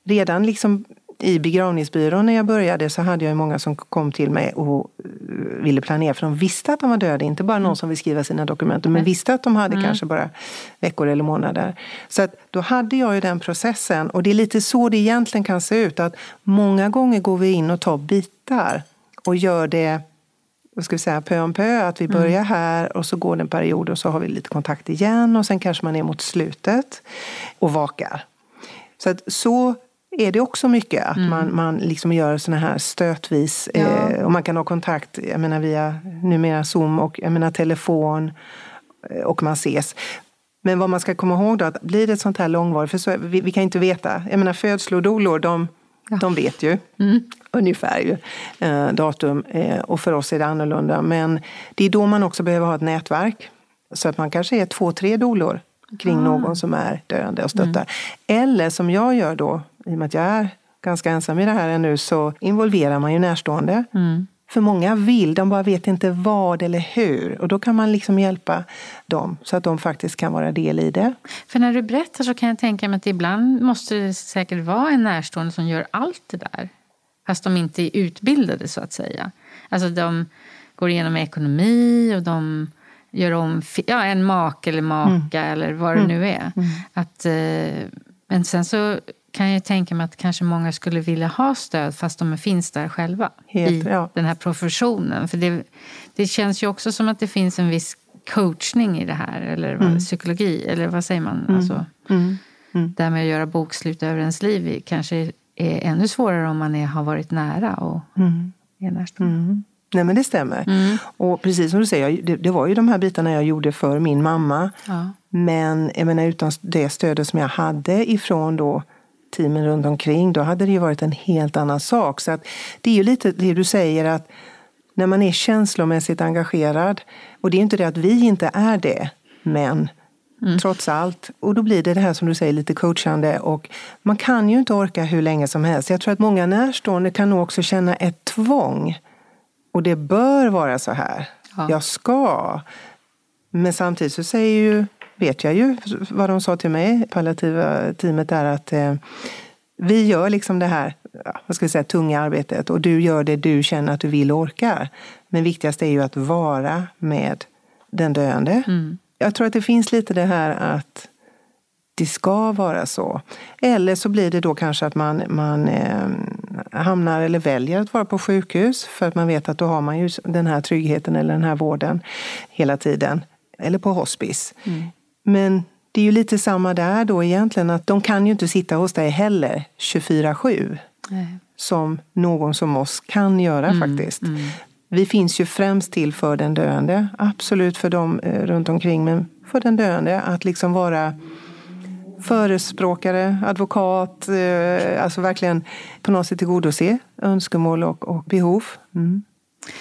S2: redan liksom i begravningsbyrån när jag började så hade jag många som kom till mig och eh, ville planera för de visste att de var döda. Inte bara någon mm. som vill skriva sina dokument men visste att de hade mm. kanske bara veckor eller månader. Så att då hade jag ju den processen och det är lite så det egentligen kan se ut att många gånger går vi in och tar bitar och gör det vad ska vi säga, pö om pö, att vi mm. börjar här och så går det en period och så har vi lite kontakt igen och sen kanske man är mot slutet och vakar. Så att så är det också mycket, att mm. man, man liksom gör såna här stötvis. Ja. Eh, och man kan ha kontakt jag menar, via numera Zoom och jag menar, telefon. eh, och man ses. Men vad man ska komma ihåg då, att blir det ett sånt här långvarigt, för så, vi, vi kan inte veta. Jag menar födslodoulor, de, ja. de vet ju mm. ungefär ju, eh, datum eh, och för oss är det annorlunda. Men det är då man också behöver ha ett nätverk. Så att man kanske är två, tre dolor kring ah. någon som är döende och stöttar. Mm. Eller som jag gör då, i och med att jag är ganska ensam i det här ännu, så involverar man ju närstående. Mm. För många vill, de bara vet inte vad eller hur. Och då kan man liksom hjälpa dem så att de faktiskt kan vara del i det.
S1: För när du berättar så kan jag tänka mig att ibland måste det säkert vara en närstående som gör allt det där. Fast de inte är utbildade så att säga. Alltså de går igenom ekonomi och de gör om ja, en make eller maka mm. eller vad det mm. nu är. Mm. Att, eh, men sen så kan jag tänka mig att kanske många skulle vilja ha stöd fast de finns där själva Helt, i ja. den här professionen. För det, det känns ju också som att det finns en viss coachning i det här, eller mm. psykologi, eller vad säger man? Mm. Alltså, mm. Mm. Det här med att göra bokslut över ens liv kanske är ännu svårare om man är, har varit nära och mm. är närstående.
S2: Mm. Nej men det stämmer. Mm. Och precis som du säger, det, det, var ju de här bitarna jag gjorde för min mamma. Ja. Men jag menar, utan det stödet som jag hade ifrån då teamen runt omkring, då hade det ju varit en helt annan sak. Så att det är ju lite det du säger att när man är känslomässigt engagerad, och det är inte det att vi inte är det, men mm. trots allt. Och då blir det det här som du säger, lite coachande. Och man kan ju inte orka hur länge som helst. Jag tror att många närstående kan nog också känna ett tvång. Och det bör vara så här. Ja. Jag ska. Men samtidigt så säger ju vet jag ju vad de sa till mig, palliativa teamet, är att eh, vi gör liksom det här vad ska vi säga, tunga arbetet och du gör det du känner att du vill och orkar. Men viktigast är ju att vara med den döende. Mm. Jag tror att det finns lite det här att det ska vara så. Eller så blir det då kanske att man, man eh, hamnar eller väljer att vara på sjukhus för att man vet att då har man ju den här tryggheten eller den här vården hela tiden. Eller på hospice. Mm. Men det är ju lite samma där då egentligen, att de kan ju inte sitta hos dig heller 24-7. Som någon som oss kan göra mm, faktiskt. Mm. Vi finns ju främst till för den döende, absolut för dem eh, runt omkring, men för den döende att liksom vara förespråkare, advokat, eh, alltså verkligen på något sätt tillgodose önskemål och, och behov. Mm.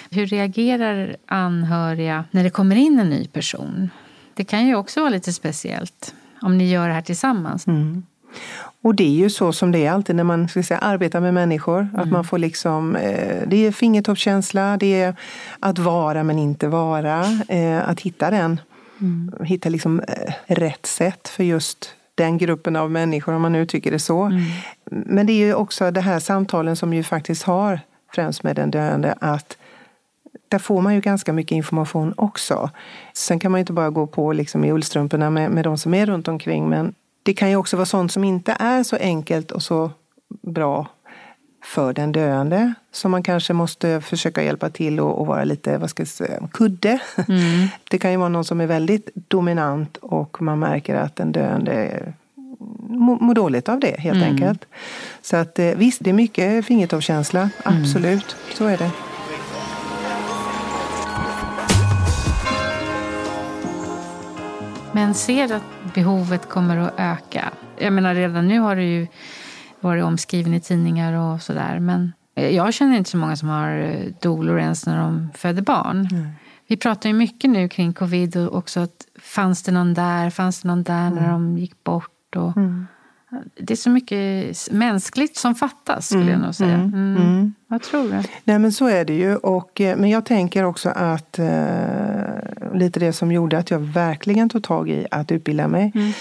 S1: Hur reagerar anhöriga när det kommer in en ny person? Det kan ju också vara lite speciellt om ni gör det här tillsammans. Mm.
S2: Och det är ju så som det är alltid när man ska säga, arbetar med människor. Mm. Att man får liksom, eh, det är fingertoppskänsla, det är att vara men inte vara. Eh, att hitta den, mm. hitta liksom eh, rätt sätt för just den gruppen av människor om man nu tycker det så. Mm. Men det är ju också det här samtalen som ju faktiskt har främst med den döende att där får man ju ganska mycket information också. Sen kan man inte bara gå på liksom i ullstrumporna med, med de som är runt omkring. Men det kan ju också vara sånt som inte är så enkelt och så bra för den döende. Som man kanske måste försöka hjälpa till och, och vara lite, vad ska jag säga, kudde. Mm. [laughs] Det kan ju vara någon som är väldigt dominant och man märker att den döende mår dåligt av det helt mm. enkelt. Så att eh, visst, det är mycket fingertoppskänsla. Mm. Absolut, mm. så är det.
S1: Men ser att behovet kommer att öka? Jag menar redan nu har det ju varit omskriven i tidningar och sådär. Men jag känner inte så många som har eh, dolor ens när de föder barn. Mm. Vi pratar ju mycket nu kring covid och också att fanns det någon där, fanns det någon där mm. när de gick bort? Och, mm. Det är så mycket mänskligt som fattas skulle mm. jag nog säga. Mm. mm. mm. Vad tror du?
S2: Nej men så är det ju. Och, eh, men jag tänker också att eh, lite det som gjorde att jag verkligen tog tag i att utbilda mig. Mm.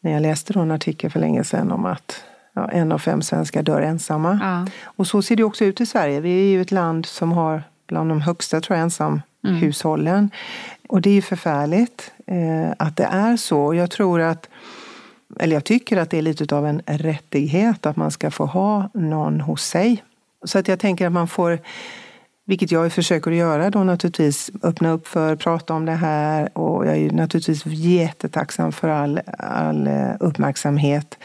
S2: När jag läste då en artikel för länge sedan om att ja, en av fem svenskar dör ensamma. Ja. Och så ser det också ut i Sverige. Vi är ju ett land som har bland de högsta tror jag, ensamhushållen. Mm. Och det är ju förfärligt eh, att det är så. Jag tror att eller jag tycker att det är lite av en rättighet att man ska få ha någon hos sig. Så att jag tänker att man får, vilket jag försöker att göra då naturligtvis, öppna upp för, prata om det här och jag är naturligtvis jättetacksam för all, all eh, uppmärksamhet.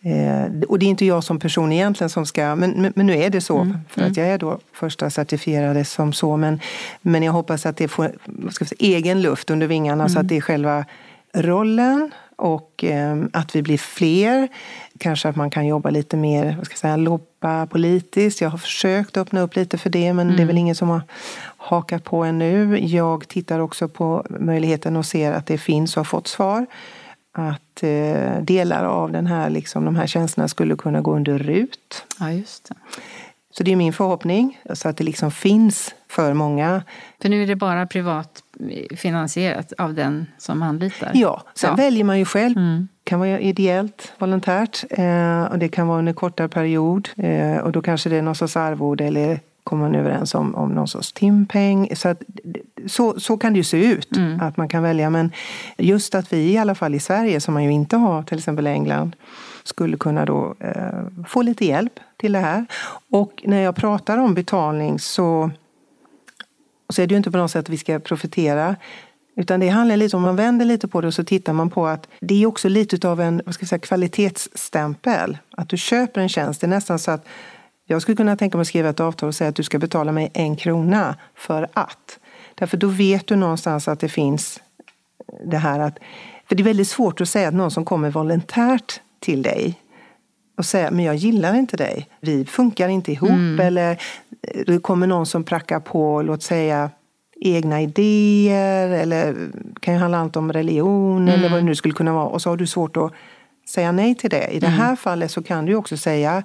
S2: Eh, och det är inte jag som person egentligen som ska, men, men, men nu är det så. Mm. För att jag är då första certifierade som så. Men, men jag hoppas att det får ska säga, egen luft under vingarna mm. så att det är själva rollen och eh, att vi blir fler. Kanske att man kan jobba lite mer, vad ska jag säga, lobba politiskt. Jag har försökt öppna upp lite för det men mm. det är mm. väl ingen som har hakat på ännu. Jag tittar också på möjligheten och ser att det finns och har fått svar. Att eh, delar av den här, liksom, de här tjänsterna skulle kunna gå under RUT.
S1: Ja, just det.
S2: Så det är min förhoppning, så att det liksom finns för många.
S1: För nu är det bara privat finansierat av den som anlitar?
S2: Ja, sen ja. väljer man ju själv. Mm. Det kan vara ideellt, volontärt eh, och det kan vara under kortare period. Eh, och då kanske det är någon sorts arvode eller kommer man överens om, om någon sorts timpeng. Så, att, så, så kan det ju se ut, mm. att man kan välja. Men just att vi i alla fall i Sverige, som man ju inte har till exempel i England, skulle kunna då eh, få lite hjälp till det här. Och när jag pratar om betalning så, så är det ju inte på något sätt att vi ska profitera. Utan det handlar lite om, man vänder lite på det och så tittar man på att det är också lite av en vad ska jag säga, kvalitetsstämpel. Att du köper en tjänst. Det är nästan så att jag skulle kunna tänka mig att skriva ett avtal och säga att du ska betala mig en krona för att. Därför då vet du någonstans att det finns det här att... För det är väldigt svårt att säga att någon som kommer volontärt till dig och säga men jag gillar inte dig, vi funkar inte ihop mm. eller det kommer någon som prackar på, låt säga egna idéer eller kan ju handla om religion mm. eller vad det nu skulle kunna vara och så har du svårt att säga nej till det. I det mm. här mm. fallet så kan du också säga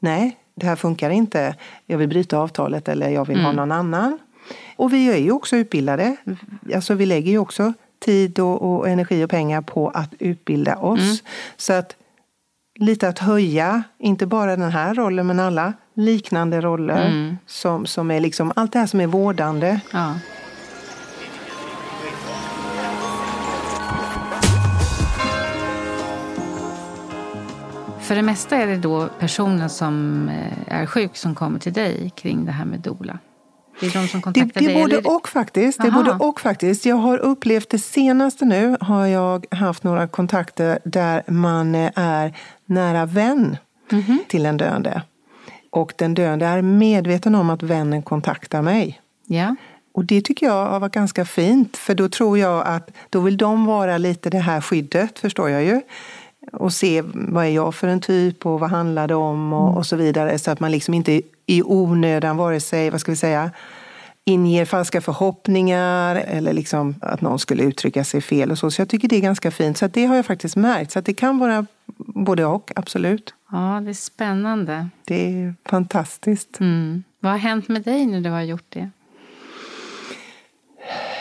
S2: nej, det här funkar inte, jag vill bryta avtalet eller jag vill mm. ha någon annan. Och vi är ju också utbildade, alltså vi lägger ju också tid och, och energi och pengar på att utbilda oss. Mm. Så att lite att höja, inte bara den här rollen men alla liknande roller. Mm. Som, som är liksom allt det här som är vårdande. Ja.
S1: För det mesta är det då personen som eh, är sjuk som kommer till dig kring det här med dola? Det är de som kontaktar
S2: det, det
S1: dig?
S2: Både och faktiskt. Det är både och faktiskt. Jag har upplevt det senaste nu har jag haft några kontakter där man är nära vän mm -hmm. till en döende. Och den döende är medveten om att vännen kontaktar mig.
S1: Ja.
S2: Och det tycker jag har varit ganska fint, för då tror jag att då vill de vara lite det här skyddet, förstår jag ju. Och se vad är jag för en typ och vad handlar det om och, mm. och så vidare. Så att man liksom inte i onödan vare sig, vad ska vi säga, inger falska förhoppningar eller liksom att någon skulle uttrycka sig fel och så. Så jag tycker det är ganska fint. Så det har jag faktiskt märkt. Så det kan vara både och, absolut.
S1: Ja, det är spännande.
S2: Det är fantastiskt.
S1: Mm. Vad har hänt med dig när du har gjort det?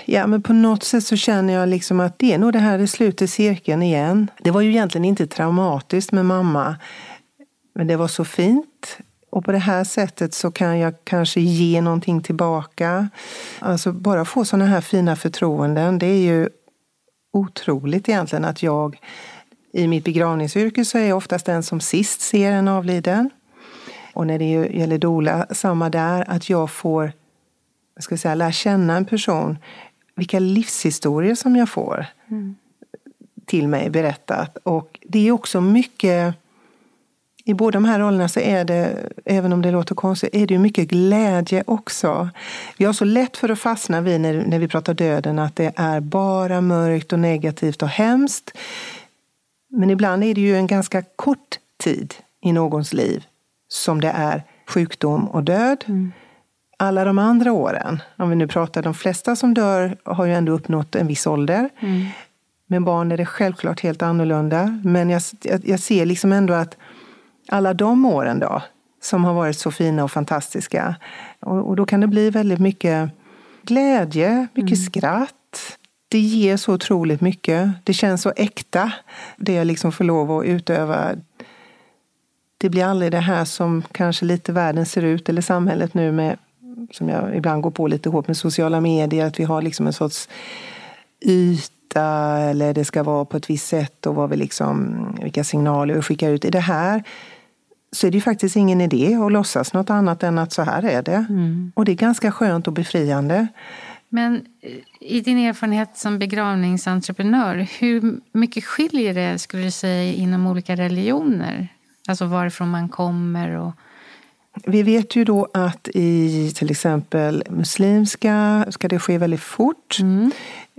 S2: Ja, men på något sätt så känner jag liksom att det är nog det här i slutet cirkeln igen. Det var ju egentligen inte traumatiskt med mamma. Men det var så fint. Och på det här sättet så kan jag kanske ge någonting tillbaka. Alltså bara få sådana här fina förtroenden. Det är ju otroligt egentligen att jag i mitt begravningsyrke så är jag oftast den som sist ser en avliden. Och när det gäller dola, samma där, att jag får jag ska säga, lära känna en person. Vilka livshistorier som jag får mm. till mig berättat. Och det är också mycket i båda de här rollerna så är det, även om det låter konstigt, är det ju mycket glädje också. Vi har så lätt för att fastna vid när, när vi pratar döden att det är bara mörkt och negativt och hemskt. Men ibland är det ju en ganska kort tid i någons liv som det är sjukdom och död. Mm. Alla de andra åren, om vi nu pratar de flesta som dör har ju ändå uppnått en viss ålder. Mm. Med barn är det självklart helt annorlunda. Men jag, jag, jag ser liksom ändå att alla de åren då, som har varit så fina och fantastiska. Och, och då kan det bli väldigt mycket glädje, mycket mm. skratt. Det ger så otroligt mycket. Det känns så äkta, det jag liksom får lov att utöva. Det blir aldrig det här som kanske lite världen ser ut, eller samhället nu med, som jag ibland går på lite hårt med sociala medier, att vi har liksom en sorts yta eller det ska vara på ett visst sätt och vad vi liksom, vilka signaler vi skickar ut. I det här så är det ju faktiskt ingen idé att låtsas något annat än att så här är det. Mm. Och det är ganska skönt och befriande.
S1: Men i din erfarenhet som begravningsentreprenör, hur mycket skiljer det skulle du säga inom olika religioner? Alltså varifrån man kommer och
S2: vi vet ju då att i till exempel muslimska ska det ske väldigt fort. Mm.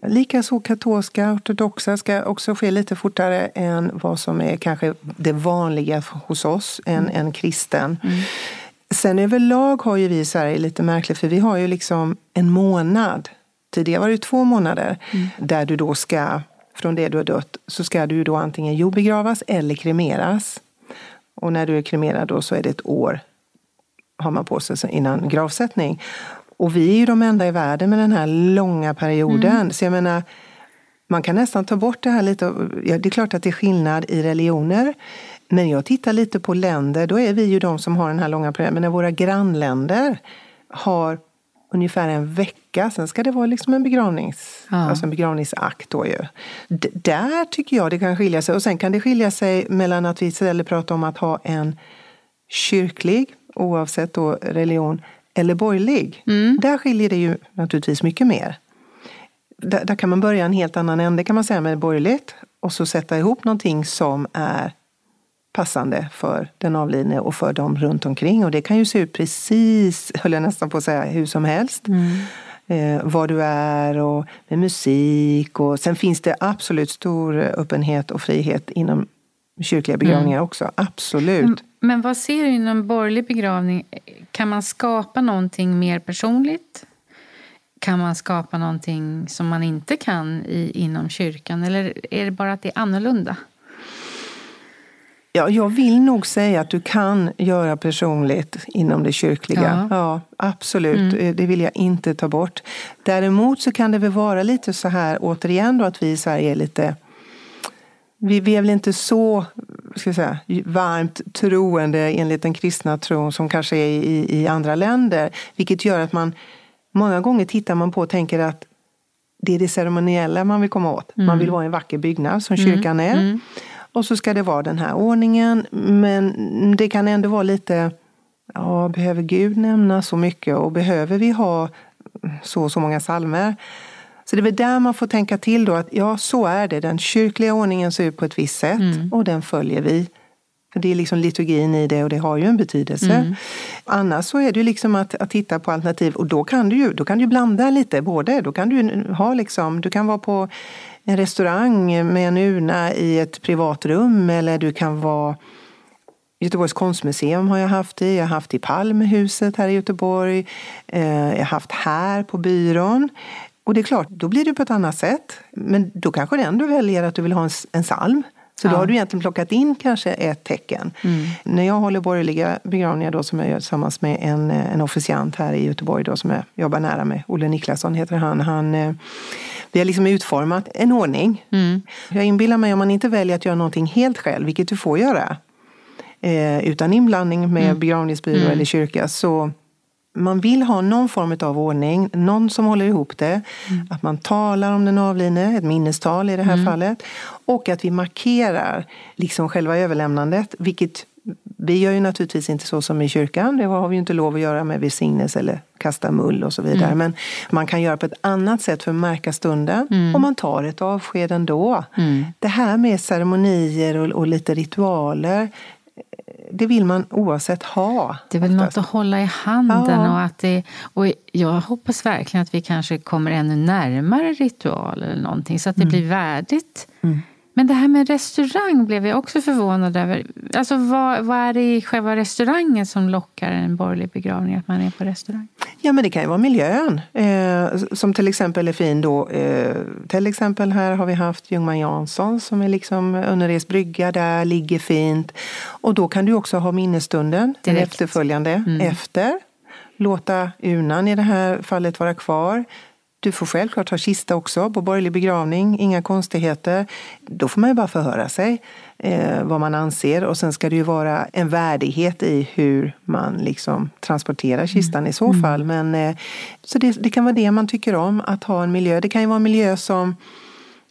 S2: Likaså katolska, ortodoxa ska också ske lite fortare än vad som är kanske det vanliga hos oss, en, mm. en kristen. Mm. Sen överlag har ju vi i Sverige lite märkligt, för vi har ju liksom en månad. Tidigare var det två månader mm. där du då ska, från det du har dött, så ska du då antingen jordbegravas eller kremeras. Och när du är kremerad då så är det ett år har man på sig innan gravsättning. Och vi är ju de enda i världen med den här långa perioden. Mm. Så jag menar, man kan nästan ta bort det här lite. Ja, det är klart att det är skillnad i religioner. Men jag tittar lite på länder, då är vi ju de som har den här långa perioden. Men när våra grannländer har ungefär en vecka, sen ska det vara liksom en, begravnings, ja. alltså en begravningsakt. Då ju. D där tycker jag det kan skilja sig. Och sen kan det skilja sig mellan att vi istället pratar om att ha en kyrklig oavsett då religion, eller borgerlig. Mm. Där skiljer det ju naturligtvis mycket mer. Där, där, kan man börja en helt annan ände kan man säga med borgerligt och så sätta ihop någonting som är passande för den avlidne och för dem runt omkring. Och det kan ju se ut precis, höll jag nästan på att säga, hur som helst. Mm. Eh, var du är och med musik. Och sen finns det absolut stor öppenhet och frihet inom kyrkliga begravningar mm. också. Absolut.
S1: Men vad ser du inom borgerlig begravning? Kan man skapa någonting mer personligt? Kan man skapa någonting som man inte kan i, inom kyrkan? Eller är det bara att det är annorlunda?
S2: Ja, jag vill nog säga att du kan göra personligt inom det kyrkliga. Ja, ja absolut, mm. det vill jag inte ta bort. Däremot så kan det väl vara lite så här, återigen då, att vi i Sverige är lite vi, vi är väl inte så ska säga, varmt troende enligt den kristna tron som kanske är i, i andra länder. Vilket gör att man många gånger tittar man på och tänker att det är det ceremoniella man vill komma åt. Mm. Man vill vara en vacker byggnad som mm. kyrkan är. Mm. Och så ska det vara den här ordningen. Men det kan ändå vara lite, ja, behöver Gud nämna så mycket och behöver vi ha så och så många salmer? Så det är väl där man får tänka till då att ja, så är det. Den kyrkliga ordningen ser ut på ett visst sätt mm. och den följer vi. För det är liksom liturgin i det och det har ju en betydelse. Mm. Annars så är det ju liksom att, att titta på alternativ och då kan du ju då kan du blanda lite både. Då kan du ha liksom, du kan vara på en restaurang med en urna i ett privat rum eller du kan vara Göteborgs konstmuseum har jag haft i, jag har haft i Palmhuset här i Göteborg, eh, jag har haft här på byrån. Och det är klart, då blir det på ett annat sätt. Men då kanske du ändå väljer att du vill ha en, en psalm. Så ja. då har du egentligen plockat in kanske ett tecken. Mm. När jag håller borgerliga begravningar då som jag gör tillsammans med en, en officiant här i Göteborg då som jag jobbar nära med, Olle Niklasson heter han. han eh, vi har liksom utformat en ordning. Mm. Jag inbillar mig om man inte väljer att göra någonting helt själv, vilket du får göra, eh, utan inblandning med mm. begravningsbyrå mm. eller kyrka, så man vill ha någon form av ordning, någon som håller ihop det. Mm. Att man talar om den avlidne, ett minnestal i det här mm. fallet. Och att vi markerar liksom själva överlämnandet, vilket vi gör ju naturligtvis inte så som i kyrkan. Det har vi ju inte lov att göra med välsignelse eller kasta mull och så vidare. Mm. Men man kan göra på ett annat sätt för att märka stunden. Mm. Och man tar ett avsked ändå. Mm. Det här med ceremonier och, och lite ritualer det vill man oavsett ha.
S1: Det är väl något att hålla i handen. Ja. Och, att det, och jag hoppas verkligen att vi kanske kommer ännu närmare ritual eller någonting så att det mm. blir värdigt. Mm. Men det här med restaurang blev jag också förvånad över. Alltså vad, vad är det i själva restaurangen som lockar en borgerlig begravning, att man är på restaurang?
S2: Ja, men det kan ju vara miljön. Eh, som till exempel är fin då. Eh, till exempel här har vi haft Ljungman Jansson som är liksom Önneres brygga där, ligger fint. Och då kan du också ha minnesstunden, den efterföljande, mm. efter. Låta urnan i det här fallet vara kvar. Du får självklart ha kista också på borgerlig begravning, inga konstigheter. Då får man ju bara förhöra sig eh, vad man anser och sen ska det ju vara en värdighet i hur man liksom transporterar kistan mm. i så mm. fall. Men, eh, så det, det, kan vara det man tycker om, att ha en miljö. Det kan ju vara en miljö som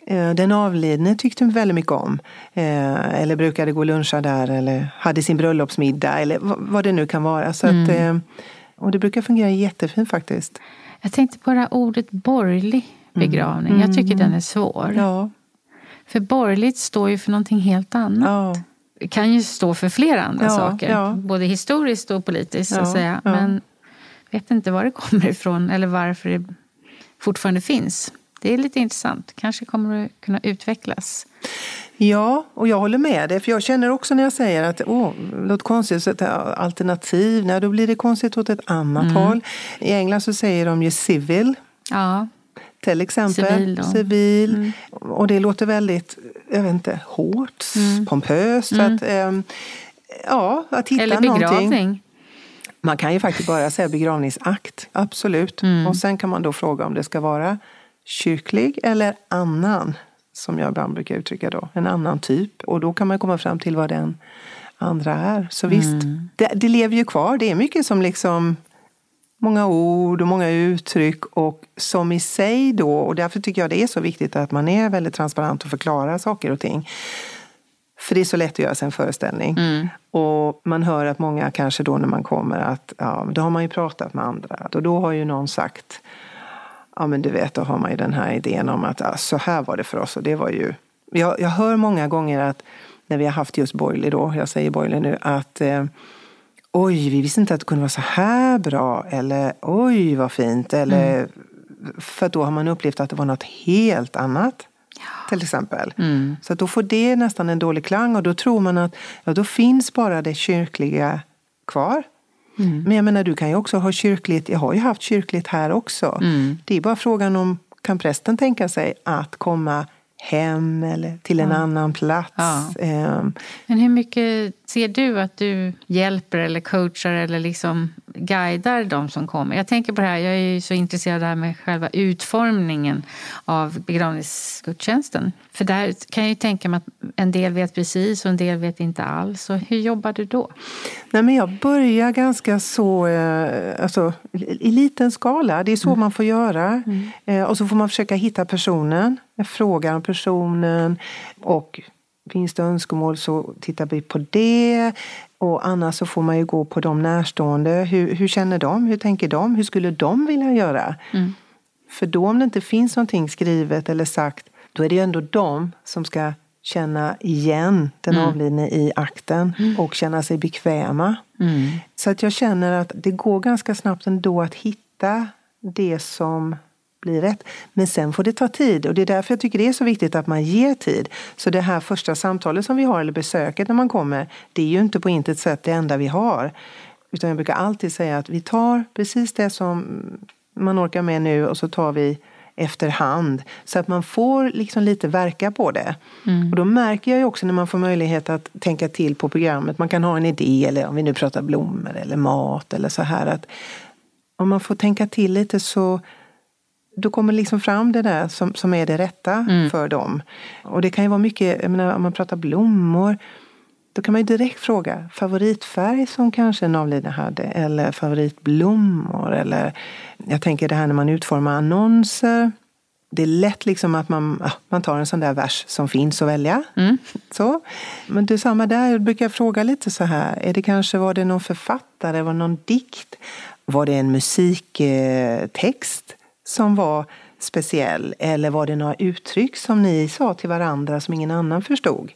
S2: eh, den avlidne tyckte väldigt mycket om. Eh, eller brukade gå och luncha där eller hade sin bröllopsmiddag eller vad det nu kan vara. Så mm. att, eh, och det brukar fungera jättefint faktiskt.
S1: Jag tänkte på det här ordet borgerlig begravning. Mm. Jag tycker den är svår.
S2: Ja.
S1: För borgerligt står ju för någonting helt annat.
S2: Ja.
S1: Det kan ju stå för flera andra
S2: Ja,
S1: saker. Både historiskt och politiskt. så att säga. Men vet inte var det kommer ifrån eller varför det fortfarande finns. Det är lite intressant. Kanske kommer det kunna utvecklas.
S2: Ja, och jag håller med dig. För jag känner också när jag säger att åh, det låter konstigt, alternativ, nej, då blir det konstigt åt ett annat
S1: Mm.
S2: håll. I England så säger de ju civil,
S1: Ja,
S2: till exempel.
S1: Civil.
S2: Civil. Och det låter väldigt, jag vet inte, hårt, pompöst. Så att, ehm, ja, att hitta
S1: eller
S2: någonting.
S1: begravning.
S2: Man kan ju faktiskt bara säga begravningsakt, absolut.
S1: Mm.
S2: Och sen kan man då fråga om det ska vara kyrklig eller annan, som jag ibland brukar uttrycka då, en annan typ. Och då kan man komma fram till vad den andra är. Så visst,
S1: Mm.
S2: det, det lever ju kvar. Det är mycket som liksom många ord och många uttryck och som i sig då, och därför tycker jag det är så viktigt att man är väldigt transparent och förklarar saker och ting. För det är så lätt att göra sig en föreställning.
S1: Mm.
S2: Och man hör att många kanske då när man kommer att, ja, då har man ju pratat med andra. Och då har ju någon sagt, ja men du vet, då har man ju den här idén om att ja, så här var det för oss. Och det var ju, jag, jag hör många gånger att när vi har haft just borgerlig då, jag säger borgerlig nu, att eh, oj, vi visste inte att det kunde vara så här bra. Eller oj, vad fint. Eller, För att då har man upplevt att det var något helt annat. Till exempel.
S1: Mm.
S2: Så då får det nästan en dålig klang och då tror man att ja, då finns bara det kyrkliga kvar.
S1: Mm.
S2: Men jag menar, du kan ju också ha kyrkligt, jag har ju haft kyrkligt här också.
S1: Mm.
S2: Det är bara frågan om, kan prästen tänka sig att komma hem eller till en annan plats?
S1: Ja.
S2: Ehm,
S1: Men hur mycket ser du att du hjälper eller coachar eller liksom guidar de som kommer? Jag tänker på det här, jag är ju så intresserad av det här med själva utformningen av begravningsgudstjänsten. För där kan jag ju tänka mig att en del vet precis och en del vet inte alls. Så hur jobbar du då?
S2: Nej, men jag börjar ganska så, eh, alltså, i liten skala. Det är så man får göra. Eh, och så får man försöka hitta personen. Jag frågar om personen. Och finns det önskemål så tittar vi på det. Och annars så får man ju gå på de närstående. Hur, hur känner de? Hur tänker de? Hur skulle de vilja göra? För då om det inte finns någonting skrivet eller sagt, då är det ju ändå de som ska känna igen den avlidne i akten och känna sig bekväma. Så att jag känner att det går ganska snabbt ändå att hitta det som blir rätt. Men sen får det ta tid och det är därför jag tycker det är så viktigt att man ger tid. Så det här första samtalet som vi har, eller besöket när man kommer, det är ju inte på intet sätt det enda vi har. Utan jag brukar alltid säga att vi tar precis det som man orkar med nu och så tar vi efterhand. Så att man får liksom lite verka på det. Och då märker jag ju också när man får möjlighet att tänka till på programmet. Man kan ha en idé eller om vi nu pratar blommor eller mat eller så här. att Om man får tänka till lite så då kommer liksom fram det där som, som är det rätta för dem. Och det kan ju vara mycket, jag menar, om man pratar blommor, då kan man ju direkt fråga favoritfärg som kanske en avliden hade eller favoritblommor. Eller, jag tänker det här när man utformar annonser. Det är lätt liksom att man, man tar en sån där vers som finns att välja. Så. Men det är samma där, jag brukar fråga lite så här. Är det kanske, var det någon författare, var det någon dikt? Var det en musiktext som var speciell? Eller var det några uttryck som ni sa till varandra som ingen annan förstod?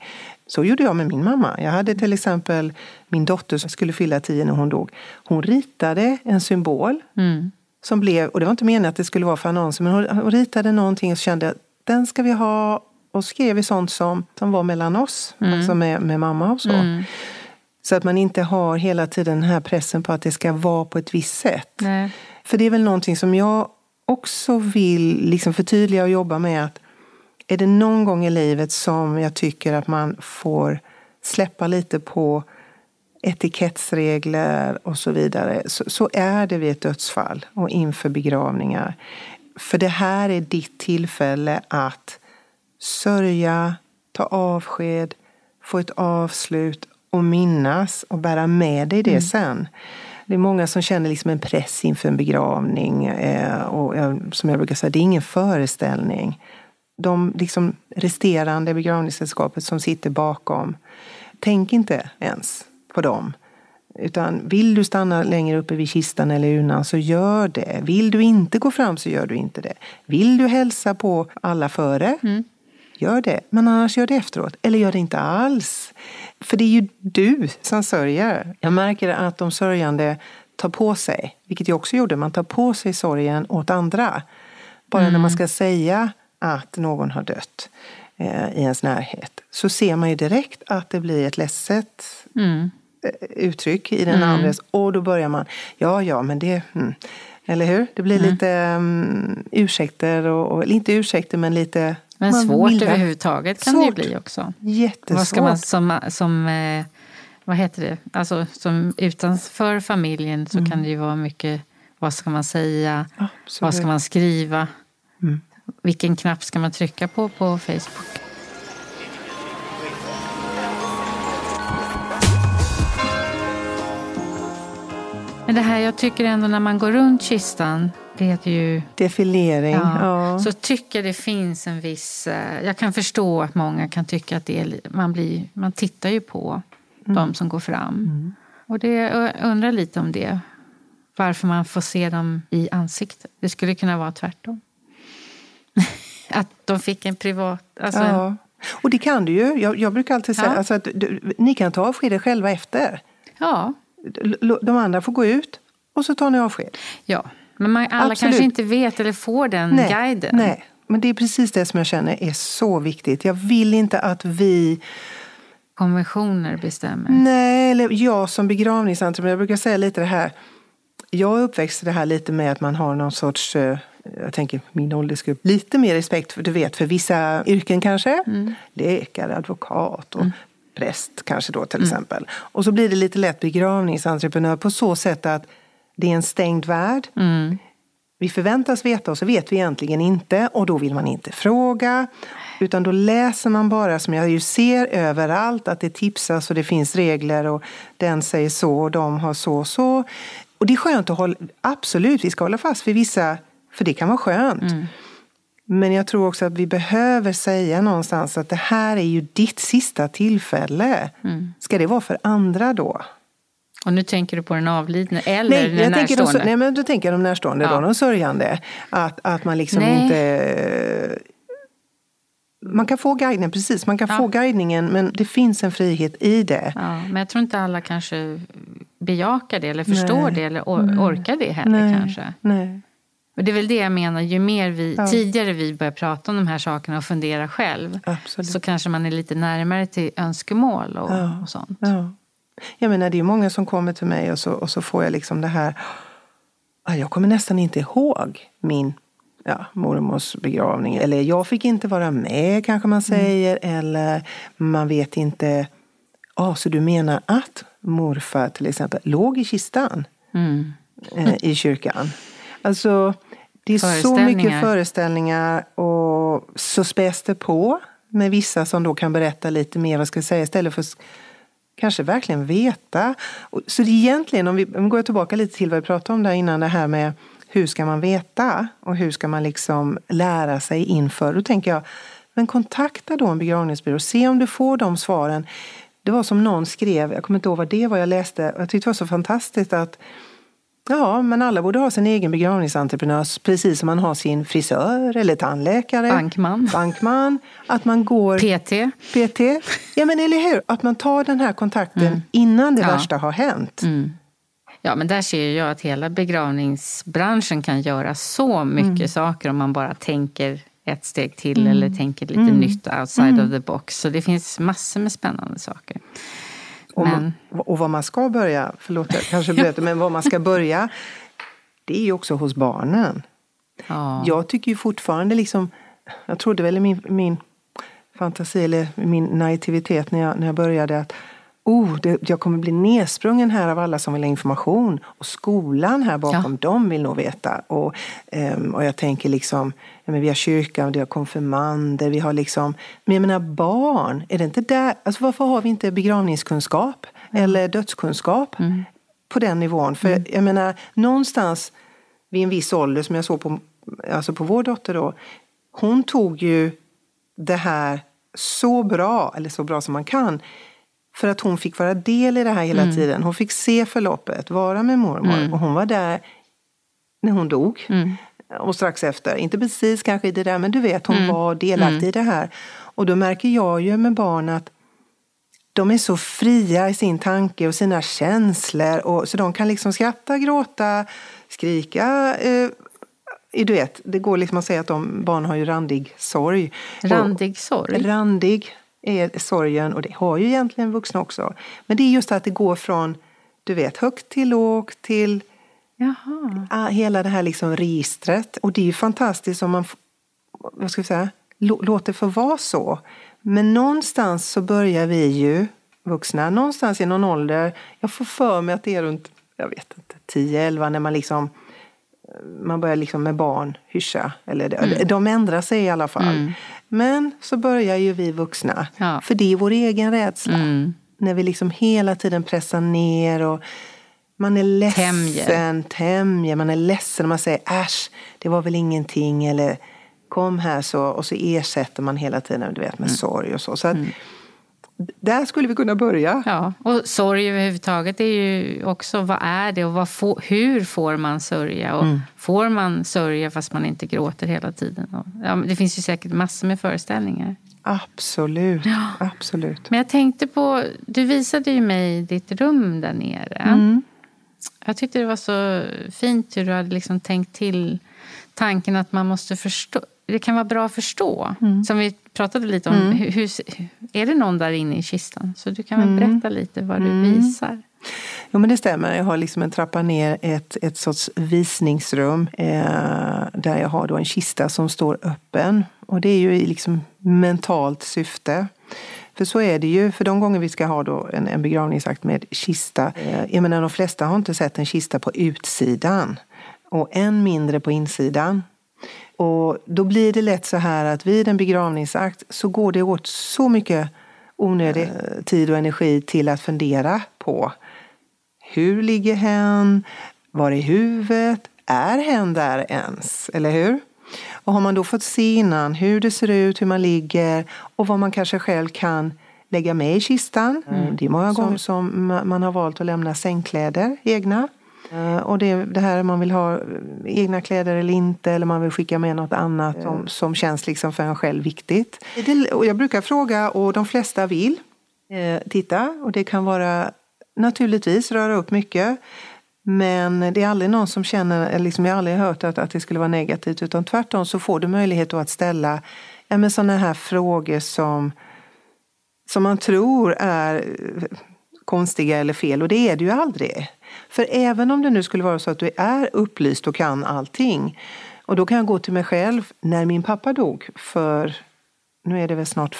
S2: Så gjorde jag med min mamma. Jag hade till exempel min dotter som skulle fylla tio när hon dog. Hon ritade en symbol som blev, och det var inte meningen att det skulle vara för annonser, men hon, ritade någonting och kände att den ska vi ha och skrev vi sånt som, som var mellan oss, alltså med, med mamma och så. Så att man inte har hela tiden den här pressen på att det ska vara på ett visst sätt.
S1: Nej.
S2: För det är väl någonting som jag också vill liksom förtydliga och jobba med. att Är det någon gång i livet som jag tycker att man får släppa lite på etikettsregler och så vidare så, så är det vid ett dödsfall och inför begravningar. För det här är ditt tillfälle att sörja, ta avsked, få ett avslut och minnas och bära med dig det sen. Det är många som känner liksom en press inför en begravning. Eh, och jag, som jag brukar säga, det är ingen föreställning. De liksom resterande begravningssällskapet som sitter bakom, tänk inte ens på dem. Utan vill du stanna längre uppe vid kistan eller urnan så gör det. Vill du inte gå fram så gör du inte det. Vill du hälsa på alla före, mm gör det. Men annars gör det efteråt. Eller gör det inte alls. För det är ju du som sörjer. Jag märker att de sörjande tar på sig, vilket jag också gjorde, man tar på sig sorgen åt andra. Bara mm. när man ska säga att någon har dött eh, i ens närhet så ser man ju direkt att det blir ett ledset mm. Eh, uttryck i den mm. andres och då börjar man, ja ja men det, mm. eller hur? Det blir mm. lite um, ursäkter, och, och, inte ursäkter men lite
S1: Men svårt vill överhuvudtaget kan svårt. det ju bli också.
S2: Jättesvårt.
S1: Vad ska man som, som eh, vad heter det, alltså som utanför familjen så mm. kan det ju vara mycket, vad ska man säga, Absolut. vad ska man skriva, mm. vilken knapp ska man trycka på på Facebook? Men det här jag tycker ändå när man går runt kistan, det heter ju...
S2: Defilering. Ja, ja.
S1: Så tycker det finns en viss... Eh, jag kan förstå att många kan tycka att det är, man, blir, man tittar ju på mm. de som går fram. Mm. Och det, jag undrar lite om det. Varför man får se dem i ansiktet. Det skulle kunna vara tvärtom. [laughs] att de fick en privat... Alltså
S2: ja. En... Och det kan du ju. Jag, jag brukar alltid säga ja. alltså att du, ni kan ta avsked själva efter.
S1: Ja.
S2: De andra får gå ut och så tar ni avsked.
S1: Ja, men man, alla Absolut. kanske inte vet eller får den
S2: nej,
S1: guiden.
S2: Nej, men det är precis det som jag känner är så viktigt. Jag vill inte att vi
S1: konventioner bestämmer?
S2: Nej, eller jag som begravningsentreprenör brukar säga lite det här. Jag är uppväxt det här lite med att man har någon sorts, eh, jag tänker min åldersgrupp, lite mer respekt för, du vet, för vissa yrken kanske. Mm. Läkare, advokat och mm. präst kanske då till mm. exempel. Och så blir det lite lätt begravningsentreprenör på så sätt att det är en stängd värld. Mm. Vi förväntas veta och så vet vi egentligen inte och då vill man inte fråga. Utan då läser man bara, som jag ju ser överallt, att det tipsas och det finns regler och den säger så och de har så och så. Och det är skönt att hålla, absolut, vi ska hålla fast vid vissa, för det kan vara skönt. Mm. Men jag tror också att vi behöver säga någonstans att det här är ju ditt sista tillfälle. Mm. Ska det vara för andra då?
S1: Och nu tänker du på den avlidne eller nej, den
S2: jag
S1: närstående?
S2: De, nej, men då tänker jag de närstående, ja. då, de sörjande. Att, att man liksom nej. inte... Man kan få guidningen, precis, man kan ja. få guidningen men det finns en frihet i det.
S1: Ja, men jag tror inte alla kanske bejakar det eller förstår nej. det eller or orkar det heller nej. kanske.
S2: Nej.
S1: Och det är väl det jag menar, ju mer vi, ja. tidigare vi börjar prata om de här sakerna och fundera själv
S2: Absolut.
S1: så kanske man är lite närmare till önskemål och, och sånt.
S2: Ja. Jag menar, det är många som kommer till mig och så, och så får jag liksom det här. Ah, jag kommer nästan inte ihåg min ja, mormors begravning. Eller jag fick inte vara med kanske man mm. säger. Mm. Eller man vet inte. Ah, så du menar att morfar till exempel låg i kistan mm. eh, i kyrkan? Alltså, det är så mycket föreställningar och så späs det på med vissa som då kan berätta lite mer, vad ska jag säga, istället för kanske verkligen veta. Så det egentligen, om vi, om vi går tillbaka lite till vad vi pratade om där innan, det här med hur ska man veta och hur ska man liksom lära sig inför? Då tänker jag, men kontakta då en begravningsbyrå, se om du får de svaren. Det var som någon skrev, jag kommer inte ihåg vad det var jag läste, jag tyckte det var så fantastiskt att Ja, men alla borde ha sin egen begravningsentreprenör precis som man har sin frisör eller tandläkare.
S1: Bankman.
S2: Bankman. Att man går...
S1: PT.
S2: PT. Ja, men eller hur? Att man tar den här kontakten mm. innan det ja. värsta har hänt.
S1: Mm. Ja, men där ser jag att hela begravningsbranschen kan göra så mycket mm. saker om man bara tänker ett steg till mm. eller tänker lite mm. nytt outside of mm. the box. Så det finns massor med spännande saker.
S2: Och, men... och vad man ska börja, förlåt jag kanske blöter, men vad man ska [laughs] börja det är ju också hos barnen. Ja. Jag tycker ju fortfarande liksom, jag trodde väl i min, min fantasi eller min naivitet när jag, när jag började att oh, det, jag kommer bli nedsprungen här av alla som vill ha information. Och skolan här bakom, ja. de vill nog veta. Och, um, och jag tänker liksom, ja, men vi har kyrkan, vi har konfirmander, vi har liksom, men jag menar barn, är det inte där, alltså varför har vi inte begravningskunskap mm. eller dödskunskap mm. på den nivån? För mm. jag menar, någonstans vid en viss ålder, som jag såg på, alltså på vår dotter då, hon tog ju det här så bra, eller så bra som man kan, För att hon fick vara del i det här hela
S1: Mm.
S2: tiden. Hon fick se förloppet, vara med mormor.
S1: Mm.
S2: Och hon var där när hon dog.
S1: Mm.
S2: Och strax efter. Inte precis kanske i det där, men du vet, hon
S1: Mm.
S2: var delaktig
S1: Mm.
S2: i det här. Och då märker jag ju med barn att de är så fria i sin tanke och sina känslor. Och, så de kan liksom skratta, gråta, skrika. Eh, du vet, det går liksom att säga att de, barn har ju randig sorg. Och-
S1: Randig sorg.
S2: Randig är sorgen och det har ju egentligen vuxna också. Men det är just att det går från du vet, högt till lågt till
S1: Jaha.
S2: ah, hela det här liksom registret. Och det är ju fantastiskt om man vad ska vi säga, lå- låter få vara så. Men någonstans så börjar vi ju, vuxna, någonstans i någon ålder, jag får för mig att det är runt, jag vet inte, 10-11 när man liksom man börjar liksom med barn hyscha. Eller det, De ändrar sig i alla fall.
S1: Mm.
S2: Men så börjar ju vi vuxna.
S1: Ja.
S2: För det är vår egen rädsla.
S1: Mm.
S2: När vi liksom hela tiden pressar ner och man är ledsen,
S1: Tämjer.
S2: Man är ledsen och man säger äsch, det var väl ingenting. Eller kom här så. Och så ersätter man hela tiden du vet, med sorg och så. så att, Där skulle vi kunna börja.
S1: Ja, och sorg överhuvudtaget är ju också vad är det och få, hur får man sörja? Och Får man sörja fast man inte gråter hela tiden? Och, ja, det finns ju säkert massor med föreställningar.
S2: Absolut. Absolut.
S1: Men jag tänkte på, du visade ju mig ditt rum där nere.
S2: Mm.
S1: Jag tyckte det var så fint hur du hade liksom tänkt till tanken att man måste förstå. Det kan vara bra att förstå.
S2: Mm.
S1: Som vi pratade lite om. Hur, hur, är det någon där inne i kistan? Så du kan väl
S2: Mm.
S1: berätta lite vad du visar.
S2: Jo men det stämmer. Jag har liksom en trappa ner ett, ett sorts visningsrum eh, där jag har då en kista som står öppen. Och det är ju i liksom mentalt syfte. För så är det ju, för de gånger vi ska ha då en, en begravningsakt med kista. Eh, jag menar de flesta har inte sett en kista på utsidan. Och än mindre på insidan. Och då blir det lätt så här att vid en begravningsakt så går det åt så mycket onödig eh, tid och energi till att fundera på hur ligger hen? Var är huvudet? Är hen där ens? Eller hur? Och har man då fått se innan hur det ser ut, hur man ligger och vad man kanske själv kan lägga med i kistan. Det är många gånger som ma- man har valt att lämna sängkläder egna. Eh, Och det det här man vill ha eh, egna kläder eller inte eller man vill skicka med något annat som, som känns liksom för en själv viktigt. Det- Och jag brukar fråga och de flesta vill eh, titta och det kan vara naturligtvis röra upp mycket. Men det är aldrig någon som känner, liksom jag har aldrig hört att, att det skulle vara negativt utan tvärtom så får du möjlighet att ställa ja, sådana här frågor som, som man tror är eh, konstiga eller fel och det är det ju aldrig. För även om det nu skulle vara så att du är upplyst och kan allting och då kan jag gå till mig själv när min pappa dog för, nu är det väl snart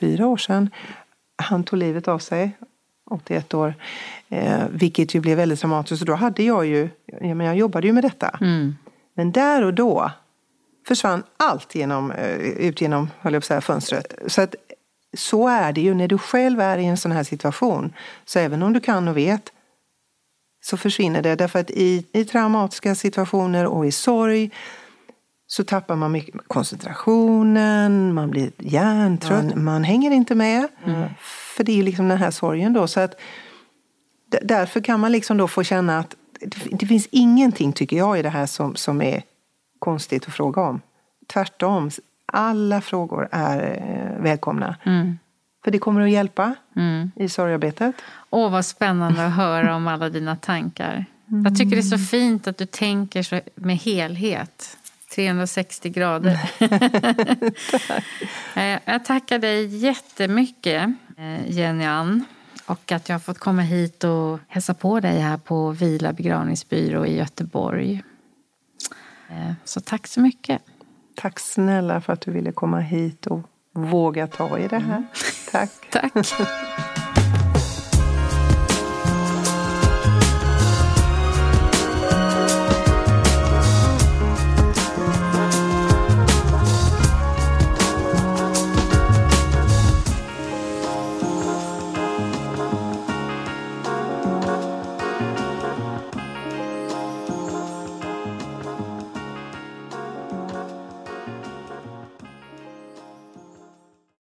S2: fyra år sedan, han tog livet av sig 81 år. Eh, vilket ju blev väldigt dramatiskt. Så då hade jag ju, ja, men jag jobbade ju med detta.
S1: Mm.
S2: Men där och då försvann allt genom, eh, ut genom höll jag på att säga, fönstret. Så, att, så är det ju när du själv är i en sån här situation. Så även om du kan och vet så försvinner det. Därför att i, i traumatiska situationer och i sorg så tappar man mycket koncentrationen, man blir hjärntrött, man, man hänger inte med. För det är liksom den här sorgen då. Så att, därför kan man liksom då få känna att det, det finns ingenting, tycker jag, i det här som, som är konstigt att fråga om. Tvärtom, alla frågor är eh, välkomna.
S1: Mm.
S2: För det kommer att hjälpa
S1: Mm.
S2: i sorgarbetet.
S1: Åh, vad spännande att höra om alla dina tankar. Jag tycker det är så fint att du tänker så med helhet. 360 grader. [laughs] Eh, jag tackar dig jättemycket, eh, Jenny Ann. Och att jag har fått komma hit och hälsa på dig här på Vila begravningsbyrå i Göteborg. Så tack så mycket.
S2: Tack snälla för att du ville komma hit och våga ta i det här. Tack. [laughs]
S1: Tack.